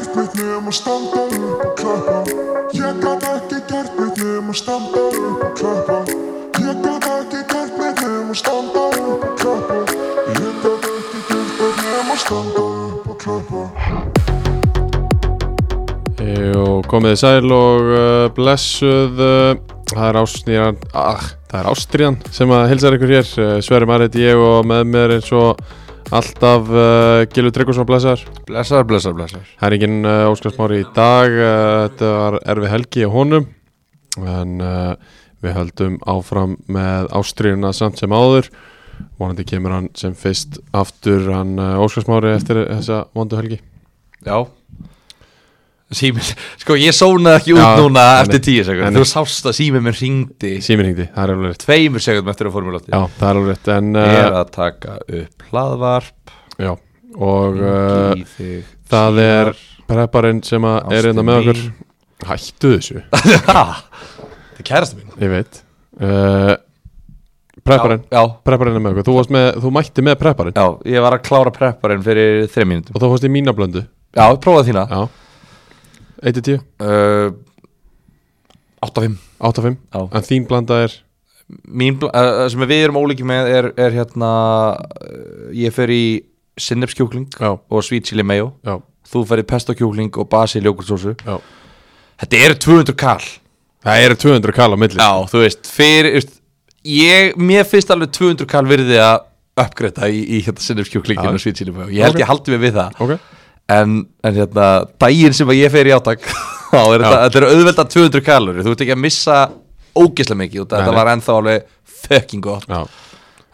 gert neitt nema standa upp og klappa. Ég gat ekki gert neitt nema standa upp og klappa. Ég gat ekki gert neitt nema standa upp og klappa. Ég gat ekki gert neitt nema standa upp og klappa. Jú, komið þið sæl og uh, blessuð uh, Það er ástríðan ah, Það er ástríðan sem að hilsar ykkur hér. Uh, Sverri Marit, ég og með mér eins og alltaf uh, Gilvi Tryggvason blessar Blessar, blessar, blessar Það er enginn uh, Óskar Smári í dag uh, Þetta var erfi helgi á honum En uh, við höldum áfram með ástríðuna samt sem áður. Vonandi kemur hann sem fyrst aftur hann uh, Óskar Smári eftir þessa vondu helgi. Já Sími, sko ég sónaði ekki út Já, núna eftir tíu sekund. Þú sást að símið minn ringdi Símir hringdi, það er alveg rétt. Tveimur sekundum eftir að fórum í lotti Já, það er alveg rétt En Ég uh, er að taka upp hlaðvarp. Já, og uh, þig það er prepparinn sem er hérna með okkur. Hættu þessu? Það er kærastu mín. Ég veit. Uh, Prepparinn, prepparinn er með okkur. Þú, með, þú mætti með prepparinn. Já, ég var að klára prepparinn fyrir þreim mínútum. Og þú fórst í mína blöndu. Já, prófaði þína. Já 1-10, uh, 8-5 8-5 Já. En þín blanda er? Mín, bl- uh, sem við erum ólíki með er, er hérna uh, Ég fer í sinnepskjúkling og sweet chili mayo. Já, Þú fer í pesto kjúkling og basil jógurtsósu já. Þetta eru 200 kall. Það eru 200 kall á milli. Já, þú veist, fyrir veist, ég, Mér finnst alveg 200 kall virði að uppgreita í, í hérna sinnepskjúklingin og sweet chili mayo. Ég held Ok. ég haldi mig við það. Ok, en, en hérna, daginn sem að ég fer í átak þá er þetta, þetta er auðvelda 200 kalori Þú ert ekki að missa ógislega mikið og Nei, þetta. var ennþá alveg fucking gott. Já.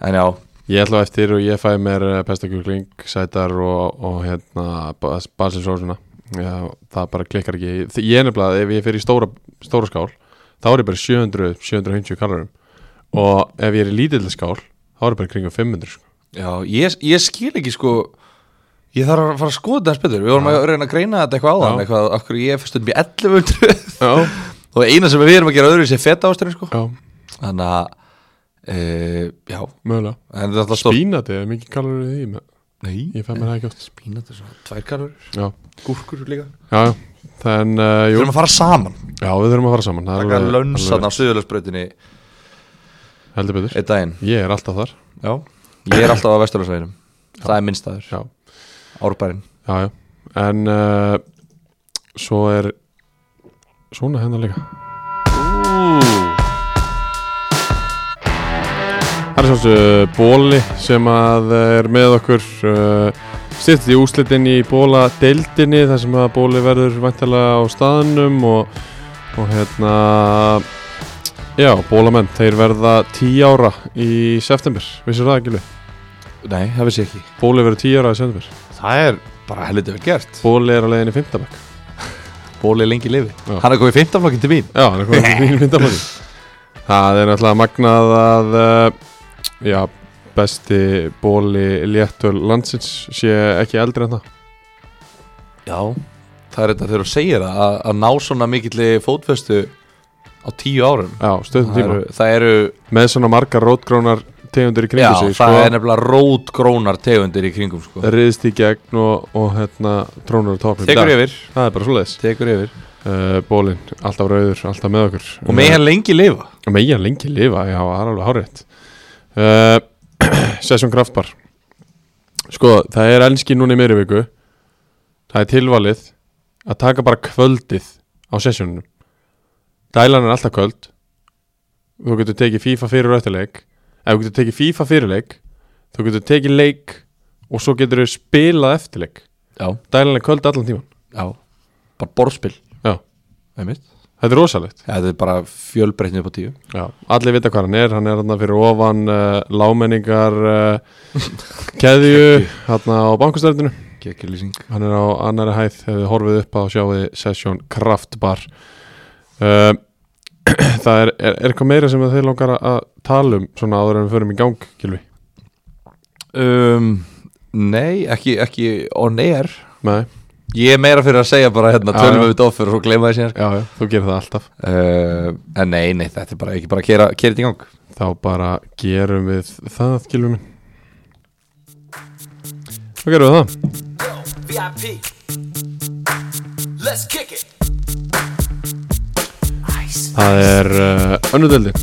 En já, Ég ætla eftir og ég fæ mér uh, pestakjúkling, sætar og, og hérna Já, það bara klikkar ekki. Ég er nefnilega, ef ég fer í stóra, stóra skál þá er ég bara 700, 750 kalorum. Og ef ég er í lítill skál þá er ég bara kringum 500 sko. já ég, ég skil ekki sko Ég þarf að fara að skoða þetta betur. Við vorum að reyna að greina þetta eitthvað áðan eitthvað, okkur ég er fyrst um í 1100 Já, og eina sem við erum að gera öðru sé feta ástöðin sko. Já, Þannig að e, Já, mögulega. En þetta er stór Spínati er mikið kalorið í því með- Nei, Ég fæ mér það ekki oft. Spínat svona tvær kalori Já, Gúrkur líka. Já. Þann, uh, Við erum að fara saman. Já, við þurfum að fara saman. Það er alveg- lönsan alveg á Suðurlandsbrautinni. Heldur betur. Einn daginn. Ég er alltaf þar. Já. Ég er alltaf á Vesturlandsveginum. Það er minn staður. Já, Árbærin já, já. En uh, svo er svona hennar líka. Það er svolítið bóli sem að er með okkur uh, styrst í úslitin í bóla deildinni þar sem að bóli verður vantilega á staðnum og, og hérna já, bólamenn, þeir verða 10 ára í september, vissir það ekki við? Nei, það vissi ekki. Bóli verður 10 ára í september Það er bara helviti vel gert. Bóli er á leiðinni 15 bekk. Bóli lengi lifi Já. Hann er komið í 15 flokkin til mín. Já, hann er komið í fínum myndaflokki Það er náttúrulega magnað að uh, já, besti bóli léttul landsins sé ekki eldri en það. Já Það er þetta þegar þú segir það að, að ná svona mikilli fótfestu á tíu árum. Já, stöðum það tíma. eru, það eru Með svona margar rótgrónar tegundir í Já, kringu sig það sko, er nefnilega rótgrónar tegundir í kringum sko. riðst í gegn og, og hérna trónur á topnum Tekur yfir. Það er bara svoleiðis. Tekur yfir. Uh, Bólin, alltaf rauður, alltaf með okkur. Og með hann lengi lifa. Megin lengi lifa, já, það er alveg hárétt uh, Session Kraftbar Sko, það er elski núna í meiri viku. Það er tilvalið að taka bara kvöldið á sessioninu Dælan er alltaf kvöld. Þú getur tekið FIFA fyrir og eftir leik Ef þú getur tekið FIFA fyrir leik Þú getur tekið leik og svo getur þú spilað eftir leik Já, Dælan er kvöld allan tíman já. Bara borðspil. Þetta er rosalegt. Ja, þetta er bara fjölbreytni upp á tíu. Já, allir vita hvað hann er, hann er hann fyrir ofan uh, lámenningar uh, keðju hann á Gekkulýsing hann er á annari hæð. Hefur horfið upp á sjáði Session Kraftbar. Uh, Það er, er, er eitthvað meira sem þeir langar að- tala um svona áður en við förum í gang, Gilvi? um, Nei, ekki, ekki on air Nei, Ég er meira fyrir að segja bara hérna tölum við þetta ofur og svo gleyma því síðan sko. já, já, þú gerir það alltaf uh, En nei, nei, þetta er bara ekki bara að kera, þetta í gang Þá bara gerum við það, Gilvi minn Þá gerum við það VIP. Let's kick it. Það er uh, önnudeldin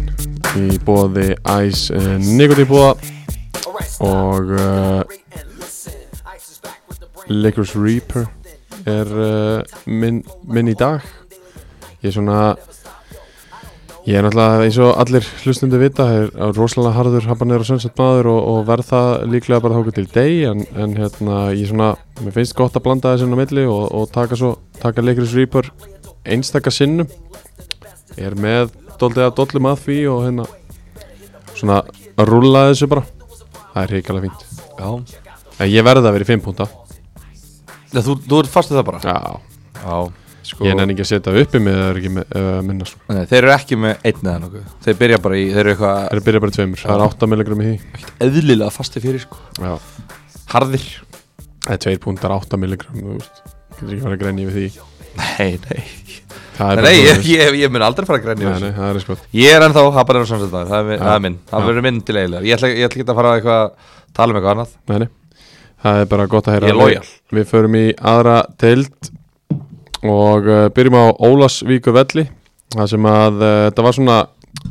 í bóði Æs Nikotínbúða Alright, og brand Licorice Reaper er minn, minn í dag. Ég er svona ég er náttúrulega eins og allir hlustundu vita er er rosalega harður habanero sunset maður og, og verð það líklega bara þóku til deg en, en hérna ég svona mér finnst gott að blanda þessu inn á milli og, og taka taka Licorice Reaper einstaka sinnum ég er með doldið að dollum að því og hérna svona að rúlla þessu bara. Það er hrikalega fínt. Já, en ég verði að vera í 5 púnta. Já, þú, þú ert fastið það bara. Já. Já, sko. Ég nenni ekki að setja uppi með það er ekki með, uh, minna sko. Nei, Þeir eru ekki með einn eða nokkuð. Þeir byrja bara í, þeir eru eitthvað Það er byrjað bara í tveimur, það er 8 milligram í því. Eðlilega fastið fyrir sko. Já, Harðir. Það er 2 púntar 8 milligram Þú veist, getur ekki fara að grenja við því. Nei, nei Nei, ég, ég, ég mun aldrei fara að grenja Nei, þessu. Ég er ennþá habanero samsetnaður, það er, er minn. Það verður minn til eiginlega. Ég ætla, ekki að fara að tala um eitthvað annað. Nei, það er bara gott að heyra. Við, við förum í aðra deild Og uh, byrjum á Ólafsvíkur velli Það sem að uh, þetta var svona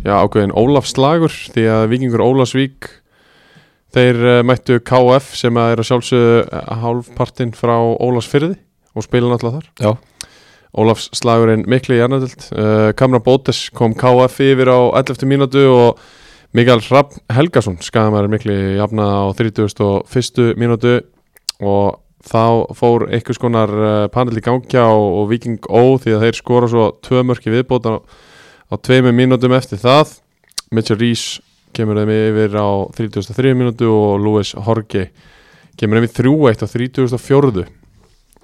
Já, ákveðin Ólafslagur Því að vikingur Ólafsvík Þeir uh, mættu KF sem að er að sjálfsögðu hálfpartinn frá Ólafsfyrði og spila náttúrulega þar. Já Ólafs slagurinn mikli í jarnadild uh, Kamra Bótes kom KF yfir á 11. mínútu og Mikael Rapp Helgason skadamæður mikli jafnaði á 31. mínútu og þá fór einhvers konar uh, panel í gangja og, og Viking Ó því að þeir skora svo tvö mörki viðbóta á, á tveimur mínútum eftir það Mitchell Rees kemur þeim yfir á 33. mínútu og Luis Horgi kemur þeim í 3-1 á 34.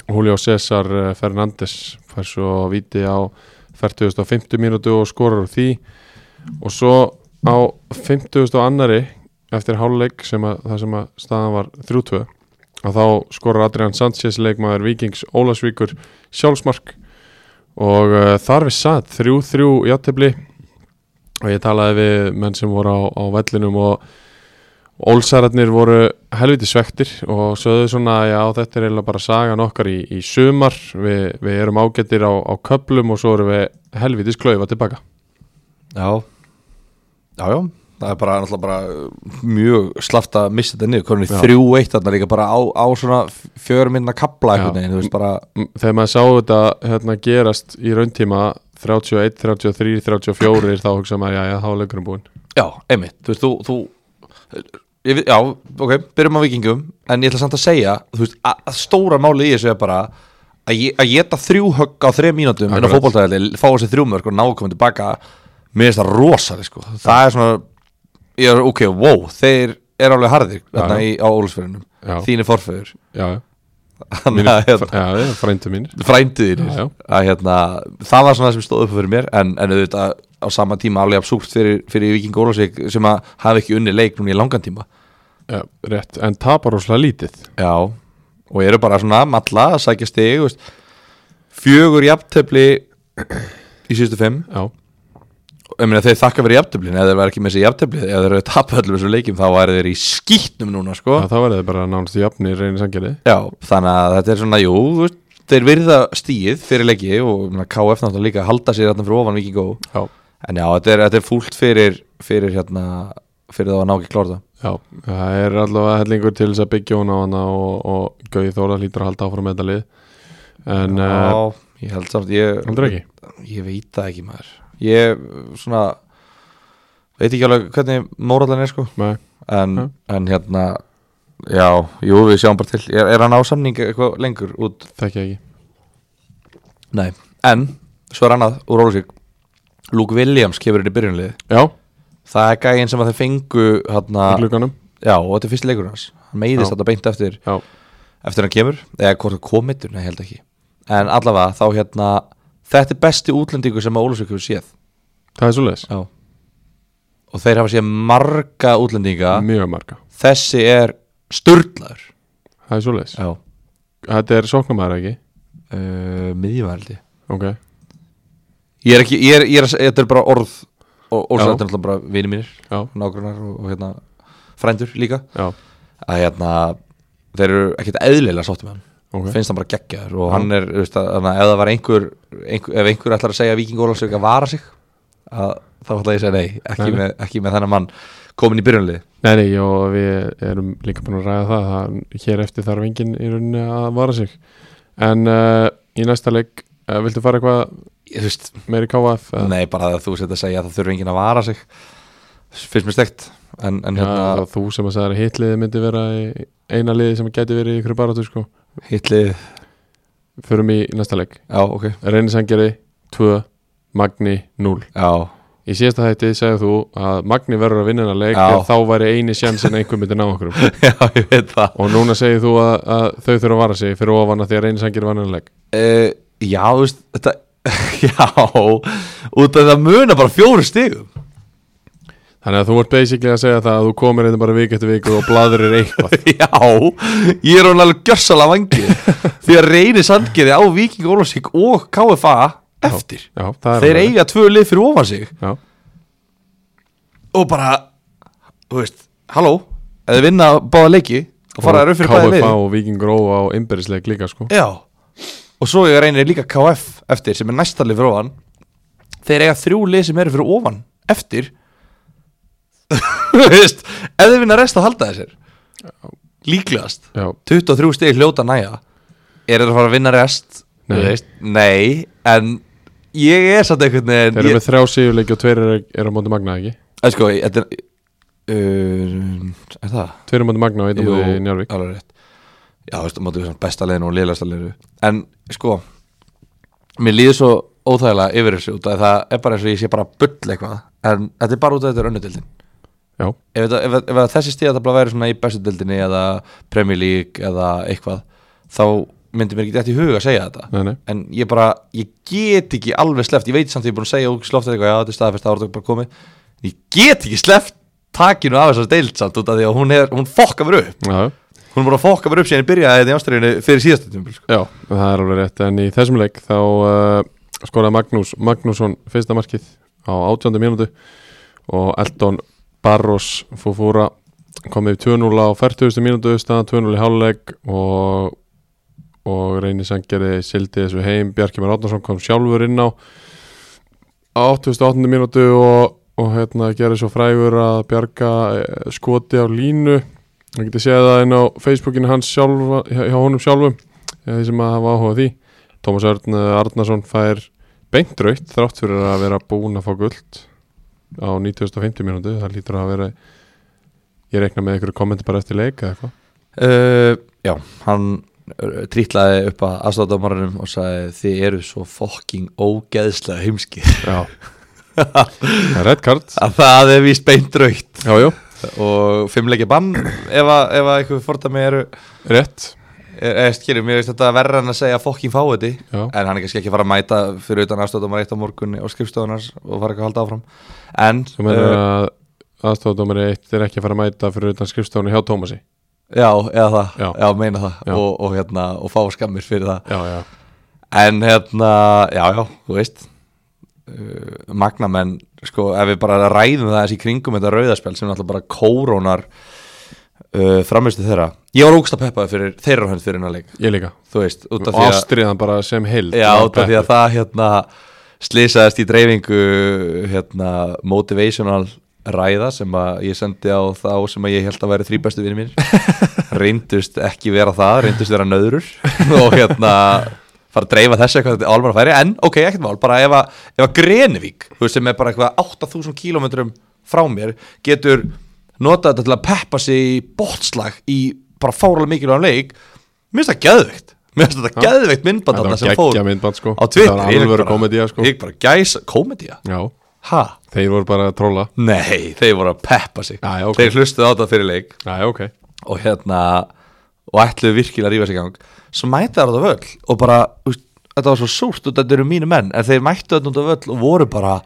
Julio César eh, Fernandes fær svo viti á 40.50 mínútu og skorar úr því og svo á 50. annari eftir háluleik sem að, það sem að staðan var 3-2 að þá skorar Adrian Sanchez leikmaður Vikings Ólasvíkur sjálfsmark og uh, þar við satt 3-3 játefli og ég talaði við menn sem voru á, á vellinum og Ólsararnir voru helviti svektir og sögðu svona já þetta er eiginlega bara sagan okkar í, í sumar. Við, við erum ágættir á, á köplum og svo erum við helvitis klaufa tilbaka. Já. Já, já. Það er bara, bara uh, mjög slaft að missa þetta niður. Hvernig þrjú eitt þarna líka bara á, á svona fjögur minna kapla Já. einhvern veginn Þú veist bara, þegar maður sá þetta hérna, gerast í rauntíma 31, 33, 34 þá hugsa maður já já þá er leikurinn búinn. Já, einmitt. Þú veist, þú, þú veit- Já, ok, byrjum á vikingum En ég ætla samt að segja, þú veist, að, að stóra máli í þessu er bara Að ég- að geta þrjú högg á þreim mínútum En Akkurat. fótboltæðli, fá þessi þrjú mörg og ná komið tilbaka Mér finnst það rosaði, sko. Það er svona, ég er, ok, wow Þeir eru alveg harðir þarna í, á Ólusfjörunum Já. Þínir forföður já, já, Þannig að hérna, já, frændu mínir. Já, já. að hérna, það var svona það sem stóð upp fyrir mér en, en auðvitað á sama tíma alveg absúrt fyrir, fyrir Viking Ólafsvík sem að hafa ekki unni leik núna í langan tíma. Já, rétt, en tapar óslega lítið. Já, og eru bara svona malla að sækja stig veist, fjögur jafntefli í síðustu fimm. Já, meina þeir þakka fyrir jafnteflin eða þeir var ekki með sér jafntefli eða þeir eru tapað öllum þessum leikjum þá væri þeir í skýtnum núna sko. Já þá verður þið bara nánast í jafni reynir sangjari Já, þannig að þetta er svona, jú, þeir virða stíð fyrir leiki og KF náttúrulega líka halda sér þarna fyrir ofan Viking Ó já, En já, þetta er, þetta er fúlt fyrir, fyrir hérna, fyrir þá að ná ekki klárta já, það er allavega hellingur til þess að byggja hún á hana og, og Gauði Þóra hlýtur að halda áfram með þetta lið. En uh, Já, ég held samt, ég, ég veit það ekki maður. Ég, svona, veit ekki alveg hvernig mórallan er sko. En, Já. en hérna, já, jú, við sjáum bara til. Er, er hann á samning eitthvað lengur út? þekki ekki. Nei, en, svo er annað úr Rólusvík Luke Williams kemur inn í byrjunlið Já, Það er gæinn sem að þeir fengu glugganum. Já, og þetta er fyrsti leikur hans. Hann meiðist þetta beint eftir Já, eftir hann kemur. Eða hvort það komitur, nei, held ekki. En allavega, þá hérna þetta er besti útlendingu sem að Ólusvík hefur séð. Það er svo leis Já. og þeir hafa séð marga útlendinga. Mjög marga, þessi er sturlaður. Það er svo leis Já. Þetta er sóknumæður ekki? Uh, miðjumældi Ok, ég er ekki, ég er, ég er, þetta er bara orð og, Já. er náttúrulega bara vini mínir já, nágrannar og, og hérna frændur líka. Já. Að hérna þeir eru ekkert eðlilega sáttum með hann. Ok. finnst hann bara geggjaður og hann er, þú veist, að, ef það var einhver, einhver ef einhver ætlar að segja að Víking Ólafsvík að vara sig að, þá ætla ég að segja nei ekki, Nei. Með, ekki með þennan mann. Komin í byrjunlið Nei, nei, og við erum líka búin að ræða það að hér eftir þarf enginn í rauninni að vara sig. En uh, í næsta leik uh, viltu fara eitthvað veist, meiri KF? eða? nei bara að þú set að segja að það þurfi enginn að vara sig finnst mér stegt en, en Já, hérna, þú sem að sagði að hitliði myndi vera í eina liði sem gæti verið í ykkur baráttu sko. hitlið Förum í næsta leik já, ok, Reynisangeri 2, Magni 0 já, Í síðasta hætti segðu þú að Magni verður að vinna hennar leik Já. ef þá væri eini sjans en einhver myndi ná okkur já, ég veit það og núna segir þú að, að þau þurfa að vara sig fyrir ofan að því að Reynisangeri vann hennar leik uh, já, þú veist, þetta já, út af það muna bara fjóru stigum. Þannig að þú ert basically að segja það að þú komir einnig bara vik eftir viku og bladurir eitthvað. Já, ég er hún alveg gjörsalega vangið Því að reyni sandgerði á Viking Ólafsvík og KFA eftir. Já, er Þeir eiga tvö lið fyrir ofan sig. Já, Og bara, þú veist, halló þið vinna báða leiki Og fara þær upp fyrir bæði lið KFA og Vikingur Ó á innbyrðisleik líka sko. Já, og svo ég reynir líka KF eftir Sem er næsta lið fyrir ofan. Þeir eiga þrjú lið sem eru fyrir ofan Eftir. Veist, ef þið vinna rest að halda þessir Líklegast. Já, 23 stig hljóta næja. Er það að fara að vinna rest? Nei. Veist, Nei, en ég er satt einhvern þeir veginn eru ég, með þrjá sigurleiki og tveir eru, eru á móti Magna ekki? Að sko, þetta er uh, Er það? Tveir eru á móti Magna og einn á móti Njárvík alveg rétt Já, veist, móti svona besta liðinu og liðlasta liðinu. En sko Mér líður svo óþægilega yfir þessu út að það er bara eins og ég sé bara bull eitthvað. En þetta er bara út af þetta er önnudildin ef, þetta, ef, ef að þessi stíða það væri svona í bestu dildinni eða Premier League eða eitthvað þá myndi mér ekki þetta í huga að segja þetta. Nei, nei. En ég bara, ég get ekki alveg sleft, ég veit samt að ég er búin að segja og slóft eitthvað, já þetta er staðfest áratöku bara komið. Ég get ekki sleft takinu af þessar deild samt út af því að hún, er, hún fokka mér upp. Já, hún er búin að fokka mér upp síðan ég byrjaði þetta í ástæðinu fyrir síðastu tímabil, sko. já, það er alveg rétt En í þessum leik þá uh, skoraði Magnús Magnússon fyrsta markið á 18. mínútu og Eldon Barros Fufura komið 2-0 á 40. mínútu staðan 2-0 í háluleik og, og Reyni Sangeri sildi þessu heim, Bjarki Már Átnarsson kom sjálfur inn á á 88. mínútu og, og hérna gerði svo frægur að Bjarga eh, skoti á línu það getið séð það inn á Facebookinu hans sjálfa, hjá, honum sjálfum eh, því sem að hafa áhuga á því. Tómas Örn eh, Arnarsson fær beint raukt þrátt fyrir að vera búin að fá guld á 9050 mínútu. Það lítur að vera ég reikna með einhverju kommenti bara eftir leik eða eitthvað. Uh, já, hann uh, trítlaði upp að aðstofdómarunum og sagði þið eru svo fokking ógeðslega heimskið já. Það er card. Að það er víst beint raukt já, já, og fimmleikja bann ef að, ef að eitthvað fordæmi eru rétt. Er, skilur, mér veist þetta verra en að segja fokking fá þetta en hann er kannski ekki fara að mæta fyrir utan aðstofdómar eitt á morgunni og skrifstofunars og fara ekki að halda áfram. En sem er uh, að aðstofadómari eitt er ekki að fara að mæta fyrir utan skrifstofunni hjá Tómasi? Já, eða það, Já. já, meina það. Og, og, hérna, og fá skammir fyrir það. Já, já, en hérna, já, já, þú veist uh, magnamenn sko, ef við bara ræðum það þessi kringum þetta rauðaspjál sem alltaf bara kórónar uh, framistu þeirra. Ég var ógst að peppaði fyrir þeirra hönd fyrir hennar leik. Ég líka. Veist, og ástriðan bara sem heild. Já, út af því að það hérna slýsaðist í dreifingu hérna motivational ræða sem að ég sendi á þá sem að ég held að væri þrý bestu vinni mínir. Reyndust ekki vera það, reyndust vera nöðrur. Og hérna fara að dreifa þessu eitthvað til álmar að færi. En ok, ekkert mál, bara ef að, ef að veist sem er bara eitthvað 8000 kílómetrum frá mér getur notað þetta til að peppa sig í botslag í bara fáralega mikilvægum leik mér finnst það geðveikt. Mér finnst þetta Já. geðveikt myndband það var geggja myndband sko. það var alveg komedía sko. ég bara gæs, komedía já, ha? þeir voru bara að tróla nei, þeir voru að peppa sig. Já, já, ok. þeir hlustuðu á þetta fyrir leik. Já, já, ok. Og hérna og ætluðu virkilega að rífa sig í gang svo mætti það á völl og bara þetta var svo súrt og þetta eru mínu menn en þeir mættu þetta út á völl og voru bara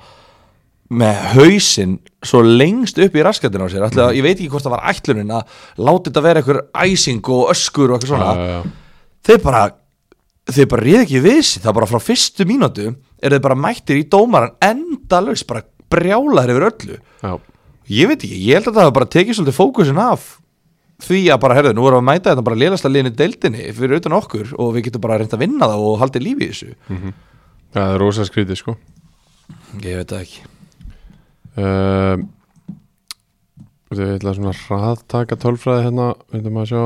með hausinn svo lengst upp í raskatinn á sér. Ætli, að, ég veit ekki hvort það var ætlunin að láta þetta vera einhver æsing og öskur og eitthvað svona. Já, já, já. þeir bara þeir bara réð ekki við sig. Það bara frá fyrstu mínútu er þeir bara mættir í dómaran endalaus bara brjálaður yfir öllu. Ég veit ekki, ég held að það bara tekið svolítið fókusin af því að bara, herðu, nú erum við að mæta þetta bara lélasta liðinu deildinni fyrir utan okkur og við getum bara reynd að vinna það og haldið lífi í þessu. Það er rosa skrítið sko. Ég veit það ekki. Uh, Við ætla svona hraðtaka tölfræði hérna Við ætlum að sjá.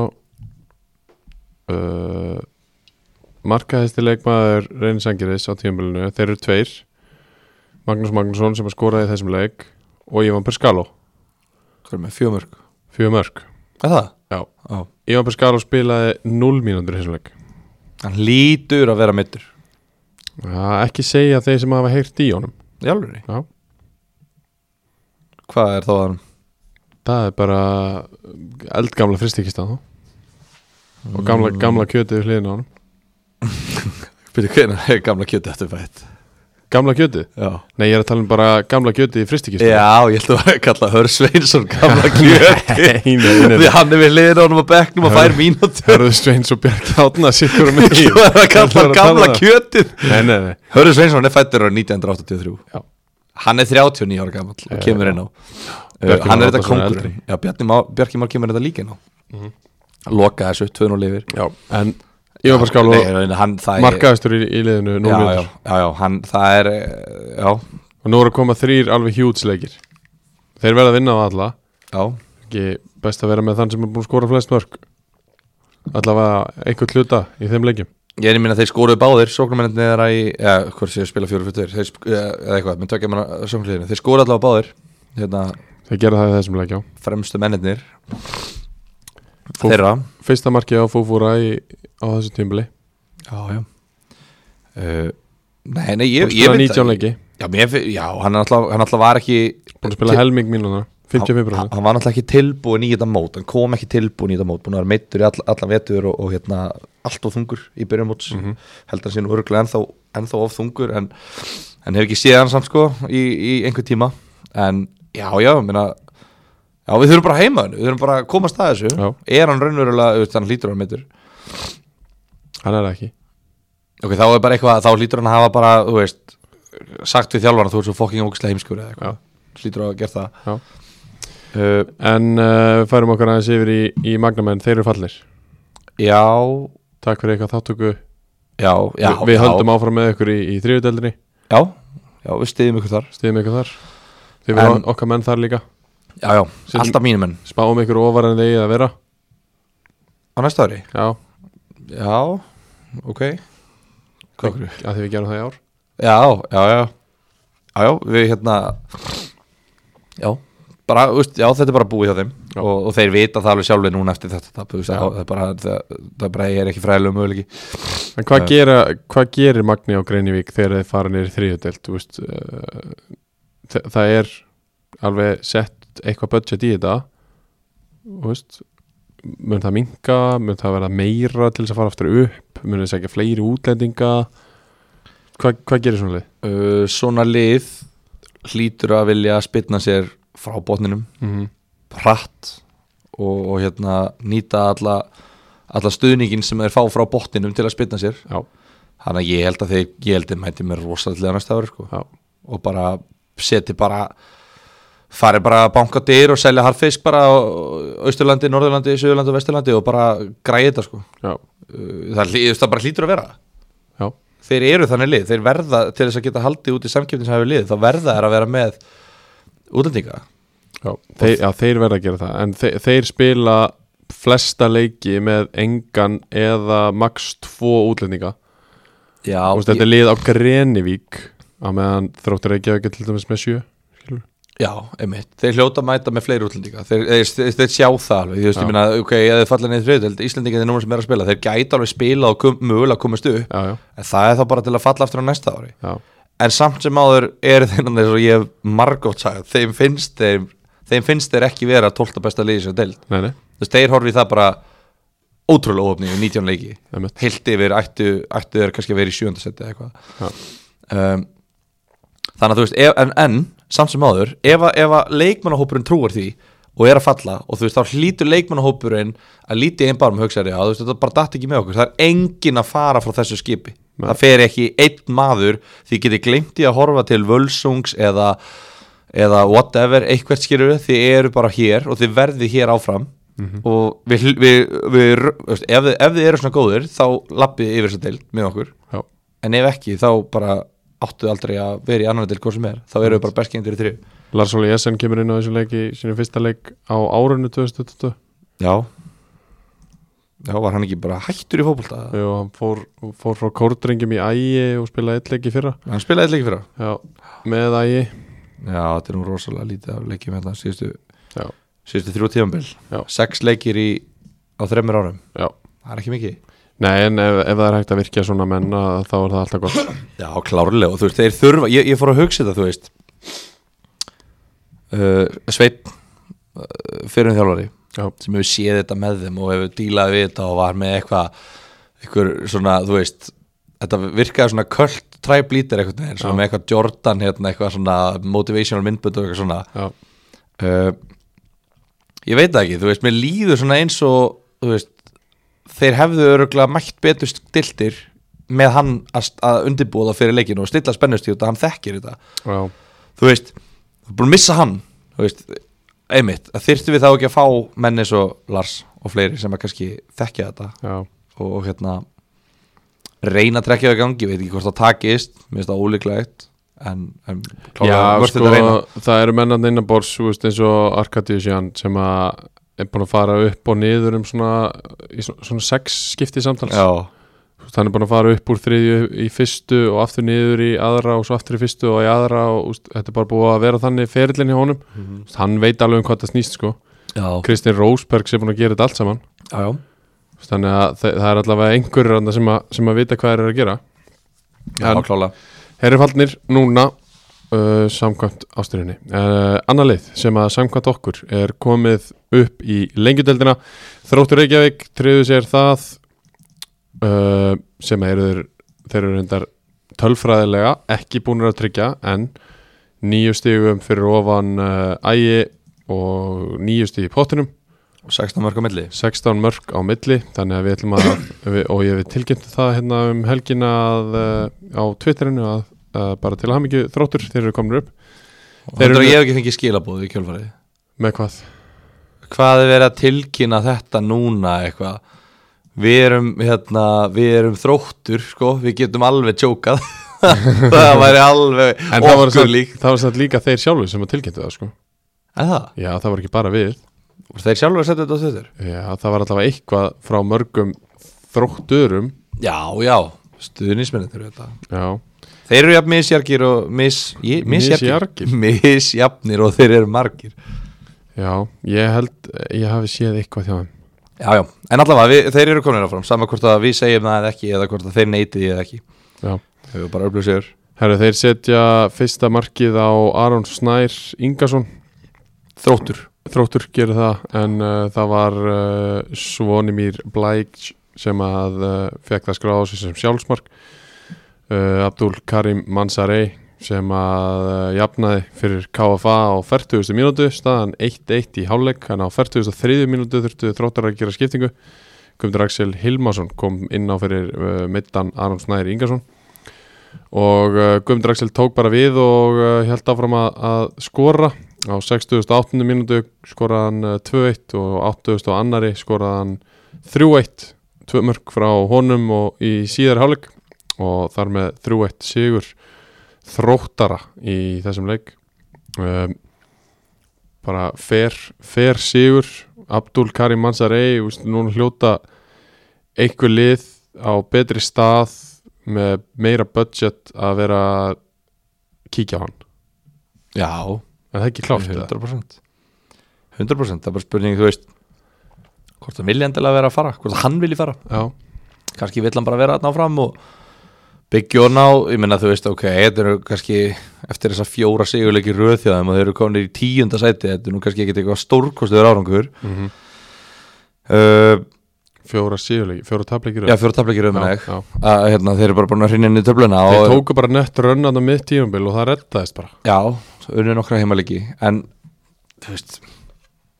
Uh, Markaðisti leikmaður Reyni Sangiris á tímabilinu Þeir eru tveir. Magnús Magnússon sem að skoraði þessum leik og Ivan Perskaló. Hvað er með fjömörk? Fjögur Er það? Já. Já. Ivan Perskaló spilaði 0 mínútur þessum leik Hann lítur að vera mittur Já, ekki segja þeir sem hafa heyrt í honum Í alveg? Já. Hvað er þá að hann? Það er bara eldgamla fristikista þá og gamla, gamla kjötið við hliðina á honum Byrju, hvernig er gamla kjöti eftir fætt? Gamla kjötið? Já. Nei, ég er að tala um bara gamla kjötið í fristikista Já, ég ætla að kalla Hör Sveinsson gamla kjöti Nei, nei, nei, Því hann er við liðin á honum á bekknum og fær mínútur. Hörðu Sveins og Björk Átna sikkur um mig Svo er að kalla gamla kjötið. Nei, nei, nei. Hörður Sveinsson er fættur á 1983 Já. Hann er 39 ára gammal og kemur já. inn á. Uh, Hann er þetta kongurinn Já, Bjarki Már, kemur þetta líka inn á. Loka þessu, 2-0 lifir. Já, en Ívar Nei, og er- markaðistur í, í liðinu já, nú já, já, hann, það er eh, Já, og nú eru að koma þrýr alveg hjútsleikir Þeir verða að vinna á alla. Já, ekki best að vera með þann sem er búin að skora flest mörg allavega einhvern hluta í þeim leikjum. Ég er í minna að þeir skoruðu báðir Sóknarmenninni er að í, eða, hvort sé að spila fjóru fyrir Þeir, eða eitthvað, með tökja manna sóknarliðinu. Þeir skoruðu allavega báðir Hérna, þeir gera það í þessum leikjá fremstu mennirnir Fúf. Þeirra. fyrsta markið á Fúfúra í, á þessu tímbili Já, já. Uh, Nei, nei, ég, að ég veit 19 leiki. Já, mér, já hann, er alltaf, hann alltaf var ekki búin að spila helming mínúna hann, 55% hann var alltaf ekki tilbúin í þetta mót Hann kom ekki tilbúin í þetta mót Búin að vera meittur í all, allan vetur og, og hérna, allt of þungur í byrjun móts. Mhm. Heldur hann sín örgulega ennþá, ennþá of þungur En, en hef ekki séð hann samt sko í, í einhver tíma. En já, já, minna Já, við þurfum bara heima hann Við þurfum bara að komast að þessu Já. Er hann raunverulega, veist, hann hlýtur hann meittur hann er það ekki Ok, þá er bara eitthvað, þá hlýtur hann að hafa bara, þú veist, sagt við þjálfarna þú ert svo fokking ógislega heimskur eða eitthvað. Hlýtur að hafa gert það. Já. Uh, en uh, við færum okkar aðeins yfir í, í Magnamenn þeir eru fallir já, takk fyrir eitthvað þáttöku já, já. Vi, við já, höldum áfram með ykkur í, í þriðudeldri Já, já, við stiðum ykkur þar. stiðum ykkur þar þið En- verðum okkar menn þar líka Já, já, Setjum- alltaf mínum menn. spáum ykkur ofar en þeir að vera Á næsta ári? já, Já, ok. Hvað okkur? að því við gerum það í ár Já, já, já. Já, já, við hérna, já, bara, veist, já, þetta er bara búið hjá þeim. Og, og þeir vita það alveg sjálfur núna eftir þetta. Það, Já. það, er bara, það, það er bara, ég er ekki fræðilega möguleiki. En hvað, Já. gera, hvað gerir Magni á Greinivík þegar þeir fara veist, uh, þa- það er alveg sett eitthvað budget í þetta þú veist mun það minka, mun það vera meira til þess að fara aftur upp, mun það segja fleiri útlendinga hvað, hvað gerir svona lið? uh, svona lið hlýtur að vilja spilna sér frá botninum Mm -hmm. hratt og, og hérna nýta alla, alla stuðningin sem þeir fá frá botninum til að spilna sér Já, þannig að ég held að þeir ég held að mæti mér rosalega næsta ári sko. og bara seti bara fari bara að banka dyr og selja harfisk bara á Austurlandi, Norðurlandi, Suðurlandi og Vesturlandi og bara græði þetta sko. Já, Uh, það, það bara hlýtur að vera. Já, þeir eru þannig lið, þeir verða til þess að geta haldið út í samkjöfnishæfi lið, þá verða þeir að vera með útlendinga. Já. Þeir, já þeir verða að gera það. En þeir, þeir spila flesta leiki með engan eða max tvo útlendinga. Já, Þú veist, þetta er lið á Grenivík á meðan þróttur Reykjavík er til dæmis með sjö. Já, einmitt, þeir hljóta að mæta með fleiri útlendinga, þeir, þeir, þeir, þeir sjá það alveg, þú veist, ég minna, ok, ef þeir falla neður þriðutöld, Íslandinga þeir núna sem er að spila, þeir gæta alveg spila og kom, mögulega komast upp, Já, já, en það er þá bara til að falla aftur á næsta ári, já, en samt sem áður eru þeir náttúrulega eins og ég hef margótt sagði, þeim finnst þeim, þeim finnst þeir ekki vera 12. besta liðið sem deild, þú veist, þeir horfi það bara ótrúlega óöfni í 19 leiki. Heilt yfir ættu, ættu þeir kannski að vera í sjöndasetti eða eitthvað. Um, þannig að þú veist en, en samt sem áður ef, að- ef að leikmannahópurinn trúar því og er að falla og þú veist þá hlýtur leikmannahópurinn að líti einn barm hugsaði að þú veist þetta bara datt ekki með okkur. Það er engin að fara frá þessu skipi. Nei. það fer ekki einn maður því getið glemt í að horfa til völsungs eða, eða whatever eitthvað skilur þið eru bara hér og þið verðið hér áfram. Og við, við, við veist, ef, ef þið eru svona góðir þá lappið yfir þessa deild með okkur. Já, en ef ekki þá bara áttu aldrei að vera í annan deild hvað sem er þá eru við bara bestgengur í þrjú. Lars Óli Jessen kemur inn á þessu leik í sinni fyrsta leik á árunnu 2022 já. Já var hann ekki bara hættur í fótbolta? Og hann fór, fór frá kórdrengjum í ægi og spilaði eitt leik í fyrra. Hann spilaði eitthvað ekki fyrir Já, með ægi. Já þetta er nú rosalega lítið af leikjum hérna síðustu, Já, síðustu þrjú tífambil Já. sex leikir í á þremur árum. Já. Það er ekki mikið Nei, en ef, ef það er hægt að virkja svona menn að, þá er það alltaf gott. Já, klárlega og þú veist, þeir þurfa ég, ég fór að hugsa þetta, þú veist. Uh, Sveit uh, fyrir um þjálfari Já, sem hefur séð þetta með þeim og hefur dílað við þetta og var með eitthvað eitthvað svona, þú veist þetta virkaði svona köld træblítir eitthvað svona Já. með eitthvað Jordan hérna, eitthvað svona motivational myndbönd og eitthvað svona. Uh, ég veit ekki, þú veist, mér líður svona eins og, þú veist þeir hefðu öruglega mætt betur stiltir með hann að, að undirbúða fyrir leikinu og stilla spennustíð út að hann þekkir þetta. Já, þú veist, þú er búin að missa hann þú veist, einmitt. Að þyrftu við þá ekki að fá menn eins og Lars og fleiri sem að kannski þekkja þetta já. og, og hérna reyna að trekja það í gangi, veit ekki hvort það takist mér finnst það ólíklegt en, en Já, worth it sko, það eru mennan innanbors eins og Arkadiusjan sem að er búin að fara upp og niður um svona, svona, sex skipti samtals. Já, er búin að fara upp úr þriðju í fyrstu og aftur niður í aðra og svo aftur í fyrstu og í aðra og úst, þetta er bara búið að vera þannig ferillin í honum. Mm Mhm. hann veit alveg um hvað það snýst sko. Kristinn Rósberg sem er búin að gera þetta allt saman. Já, þannig að það, það er allavega einhverjur sem, að- sem að vita hvað þeir eru að gera. Já klála Herri faldnir núna uh, samkvæmt ásturinni uh, Anna leið sem að samkvæmt okkur er komið upp í lengjudeldina Þróttur Reykjavík triðu sér það uh, sem að eru þeir, þeir eru reyndar tölfræðilega ekki búinir að tryggja en nýju stigum fyrir ofan uh, ægi og nýju stig í pottinum. 16 mörg á milli. 16 mörg á milli þannig að við ætlum að við, og ég við tilkynntu það hérna um helgina að, uh, á Twitterinu að uh, bara til að hafa mikið þróttur þeir eru komin upp. Og Þeir eru- ég hef ekki fengið skilabóð í kjölfarið. Með hvað? Hvað er verið að tilkynna þetta núna eitthvað? Við erum, hérna, við erum þróttur sko, við getum alveg tjókað. Það væri alveg en það var, okkur samt, lík það var samt líka þeir sjálfur sem að tilkynntu það sko. En það, já það var ekki bara við. Voru þeir sjálfur að setja þetta á þittur já það var allavega eitthvað frá mörgum þrótturum. Já, já, stuðnismennir þetta. Já þeir eru jafn misjargir og mis, ég, Misjargir. misjafnir og þeir eru margir. Já ég held ég hafi séð eitthvað hjá þeim. Já, já, en allavega, við, þeir eru komin áfram sama hvort að við segjum það eða ekki eða hvort að þeir neyti því eða ekki. Já. Þau eru bara öflug sigur Herru, þeir setja fyrsta markið á Aron Snær Ingason. Þróttur. Þróttur gerir það en uh, það var uh, Svonimír Blæk sem að uh, fekk það skráð á sig sem sjálfsmark uh, Abdul Karim Mansarey sem að uh, jafnaði fyrir KFA á 40. mínútu staðan 1-1 í hálfleik hann á 43. mínútu þurftu þróttar að gera skiptingu Guðmundur Axel Hilmarsson kom inn á fyrir uh, middan Aron Snær Ingason og Guðmundur Axel tók bara við og held áfram að, að skora á 68. mínútu uh, 2-1 og 80. og annari skoraði hann 3-1 tvö mörg frá honum og í síðar hálfleik og þar með 3-1 sigur þróttara í þessum leik. Um, bara fer, fer sigur. Abdul Karim Mansarey úst, núna hljóta einhver lið á betri stað með meira budget að vera kíkja á hann. Já, er það ekki klárt? eða? 100% 100% það er bara spurning, þú veist hvort það vilja endilega vera að fara hvort hann vilji fara, Já, kannski vill hann bara vera að ná fram og byggja og ná ég menna þú veist, ok, þetta eru kannski eftir þessa fjóra sigurleiki röðþjóðum og þeir eru komin í tíunda sæti þetta er nú kannski ekkert eitthvað stórkostuður árangur. Mm uh, fjóra síðuleiki, fjóra tapleikir já, fjóra tapleiki röðum já, ekki hérna, þeir eru bara búin að hrinja inn í töfluna Þeir tóku bara nett rönnan á mitt tímabil og það reddaðist bara. Já, unni nokkra heimalegi en, þú veist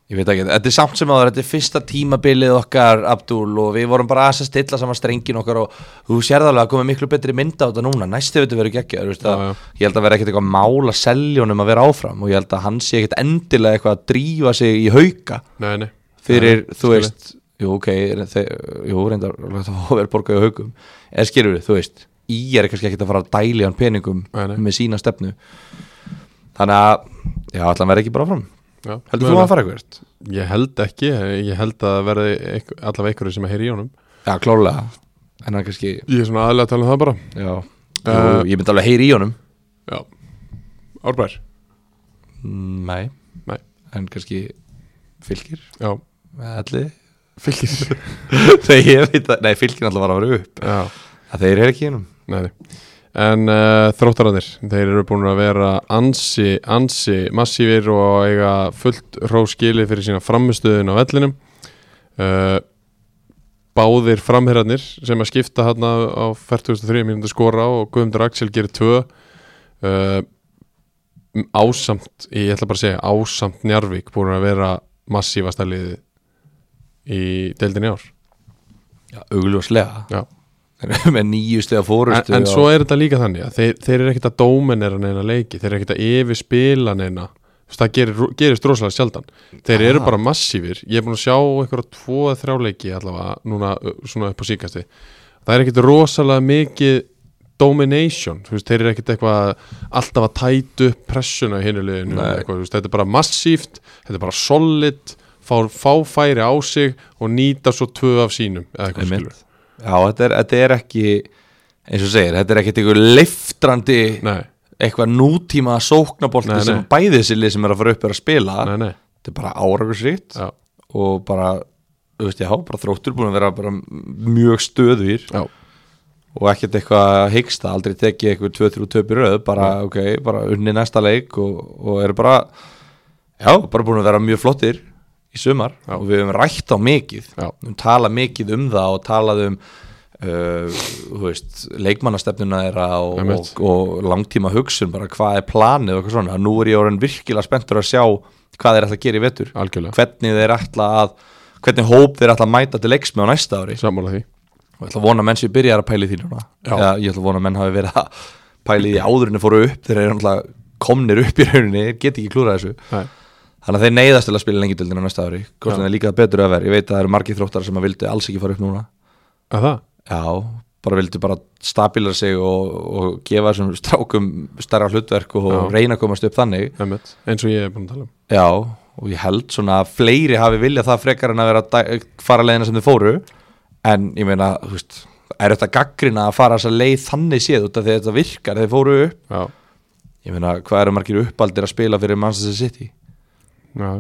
ég veit ekki, þetta er samt sem áður þetta er fyrsta tímabilið okkar Abdul og við vorum bara aðeins að stilla saman strengin okkar og þú sérð alveg að koma miklu betri mynda á þetta núna, næstu veitur verður geggja Já, já. ég held að vera ekkert eitthvað mál að selja honum að vera áfram og ég held að hann sé ekkert endilega eitthvað að drífa sig í hauka. Nei, nei, fyrir, Já, þú veist jú, ok, þeir, jú, reyndar það verður borgaði á haugum. Eða skilur við, þú veist í er kannski ekkert að fara að dæli hann peningum Nei, nei. með sína stefnu. Þannig að, já, allan verði ekki bara fram Já, heldur þú að fara eitthvað? Ég held ekki, ég held að verði allavega einhverju sem að heyri í honum. Já, klálega, en hann kannski Ég er svona aðlega að tala um það bara. Já, Uh, ég myndi alveg heyri í honum. Já. Árbær? Nei, Nei. en kannski fylgir, Já, allir fylgir þegar ég veit að, nei, fylgir alltaf var að vera upp. Já, að þeir eru ekki í honum. Nei, nei. En uh, þróttarandir, þeir eru búin að vera ansi, ansi massífir og eiga fullt róskili fyrir sína framistöðun á vellinum. Uh, Báðir framherrarnir sem að skipta hann á 43 mínútur skora og Guðmundur Axel gerir tvö uh, ásamt, ég ætla bara að segja ásamt Njarvík búin að vera massífasta liði í deildinni í ár. Já, augljóslega. Já. með nýju stiga en, fórustu en svo er þetta líka þannig að þeir, þeir eru ekkert að dóminera neina leiki þeir eru ekkert að yfirspila neina. Það gerir, gerist rosalega sjaldan. Þeir eru Ah. bara massífir ég er búin að sjá einhverja tvo eða þrjá leiki allavega núna svona upp á síkasti það er ekkert rosalega mikið domination, veist, þeir eru ekkert eitthvað alltaf að tætu upp pressuna í hinu liðinu, Nei. eitthvað, þú veist, þetta er bara massíft þetta er bara solid fá, fá færi á sig og nýta svo tvö af sínum eða eitthvað skilur já, þetta er, þetta er ekki eins og segir, þetta er ekkert einhver leiftrandi Nei, eitthvað nútíma nei. sem lið sem er að fara upp er að spila. Nei, nei. Þetta er bara áragursrikt Já, og bara, þú veist, já, bara þróttur búin að vera mjög stöðvír já, og ekkert eitthvað hyggst það aldrei tekið eitthvað 2-3 töp í röð bara, ok, bara unni næsta leik og, og eru bara já, bara búin að vera mjög flottir í sumar Já. og við höfum rætt á mikið við höfum talað mikið um það og talað um uh, veist, leikmannastefnuna þeirra og, og, og langtíma hugsun bara hvað er planið og eitthvað svona. Nú er ég orðin virkilega spenntur að sjá hvað þeir ætla að gera í algjörlega. Hvernig þeir ætla að hvernig hóp þeir ætla að mæta til leiks með á næsta ári. Sammála því. Og ég ætla að vona að menn sem byrjar að pæli því núna. Já. Eða, ég ætla að vona að menn hafi verið að pæli því áður en þeir fóru upp þeir eru náttúrulega komnir upp í rauninni þeir get ekki klúrað þessu. Nei. Þannig að þeir neyðast til að spila lengjadöldina næsta ári. Hvort þeir líka betur að vera ég veit að það eru margir þróttar sem að vildi alls ekki fara upp núna. Að það? já, bara vildi bara stabíla sig og, og gefa þessum strákum stærra hlutverk og Já. reyna að komast upp þannig. Einmitt. eins og ég er búin að tala um. Já, og ég held svona að fleiri hafi viljað það frekar en að vera fara leiðina sem þeir fóru. En ég meina, þú veist er þetta gaggrina að fara þessa leið þannig séð út af því að þetta virkar, þeir fóru upp. Já, ég meina, hvað eru margir uppaldir að spila fyrir Manchester City já,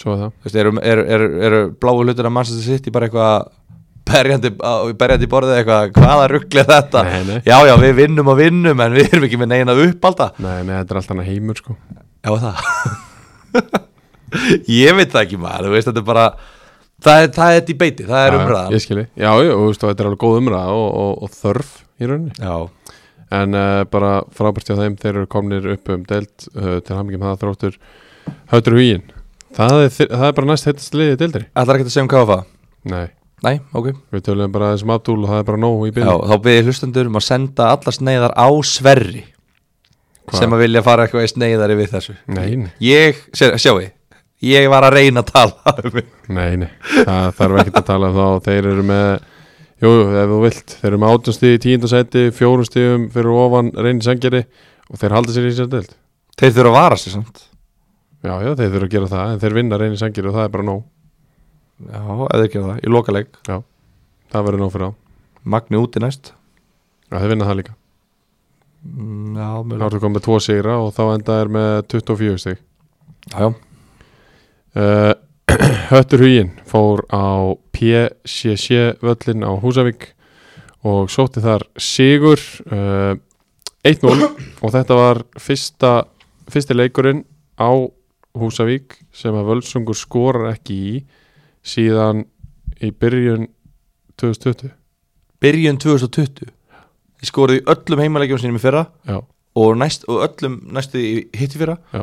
svo er það. Þú veist, eru, eru, eru, eru bláu hlutur af Manchester City bara eitthvað berjandi, berjandi borðið eitthvað, hvaða ruggli er þetta? Nei, nei. já, já, við vinnum og vinnum en við erum ekki með neina uppalda Nei, nei, þetta er alltaf heimur sko. Já, það? Ég veit það ekki maður, þú veist, þetta er bara Það er, það er debate, það er Já, umræðan Ég skilji, já, já, og, veist, þetta er alveg góð umræða og, og, og þörf í rauninni. Já, En uh, bara frábært hjá þeim, þeir eru komnir upp um deild uh, til hamingjum það þróttur. Höfður huginn það er, það er bara næst heitast liðið deildir ætlar ekki að segja um KFA Nei, Nei, ok. Við töluðum bara þessum Abdúl og það er bara nóg í Já, byrjun þá byrði hlustendur um að senda allar sneiðar á Sverri Hvað? sem að vilja fara eitthvað í sneiðari við þessu. Nei, nei, Ég, sér, sjáu ég var að reyna að tala um mig nei, nei. Það þarf ekkert að tala um þá Þeir eru með, jú, ef þú vilt. Þeir eru með átjánstigi, tíundasæti, fjórum stigum fyrir ofan reynir sangeri og þeir halda sér í sér deild. Þeir þurfa að vara sig samt Já, já, þeir þurfa að gera það, en þeir vinna reynir sangeri og það er bara nóg. Já, eða ekki það, í lokaleik. Það verður nóg fyrir á Magni úti næst. Já, þeir vinna það líka. Mm, Já, Þá mjög ertu komið með tvo sigra og þá enda er með 24 stig. Já, já, uh, Höttur Huginn fór á PCC völlin á Húsavík og sótti þar sigur uh, 1-0 og þetta var fyrsta, fyrsti leikurinn á Húsavík sem að Völsungur skorar ekki í síðan í byrjun 2020 byrjun 2020 Þið skoruðu í öllum heimalegjum sínum í fyrra Já, og, næst, og öllum næstu í hitt í fyrra. Já.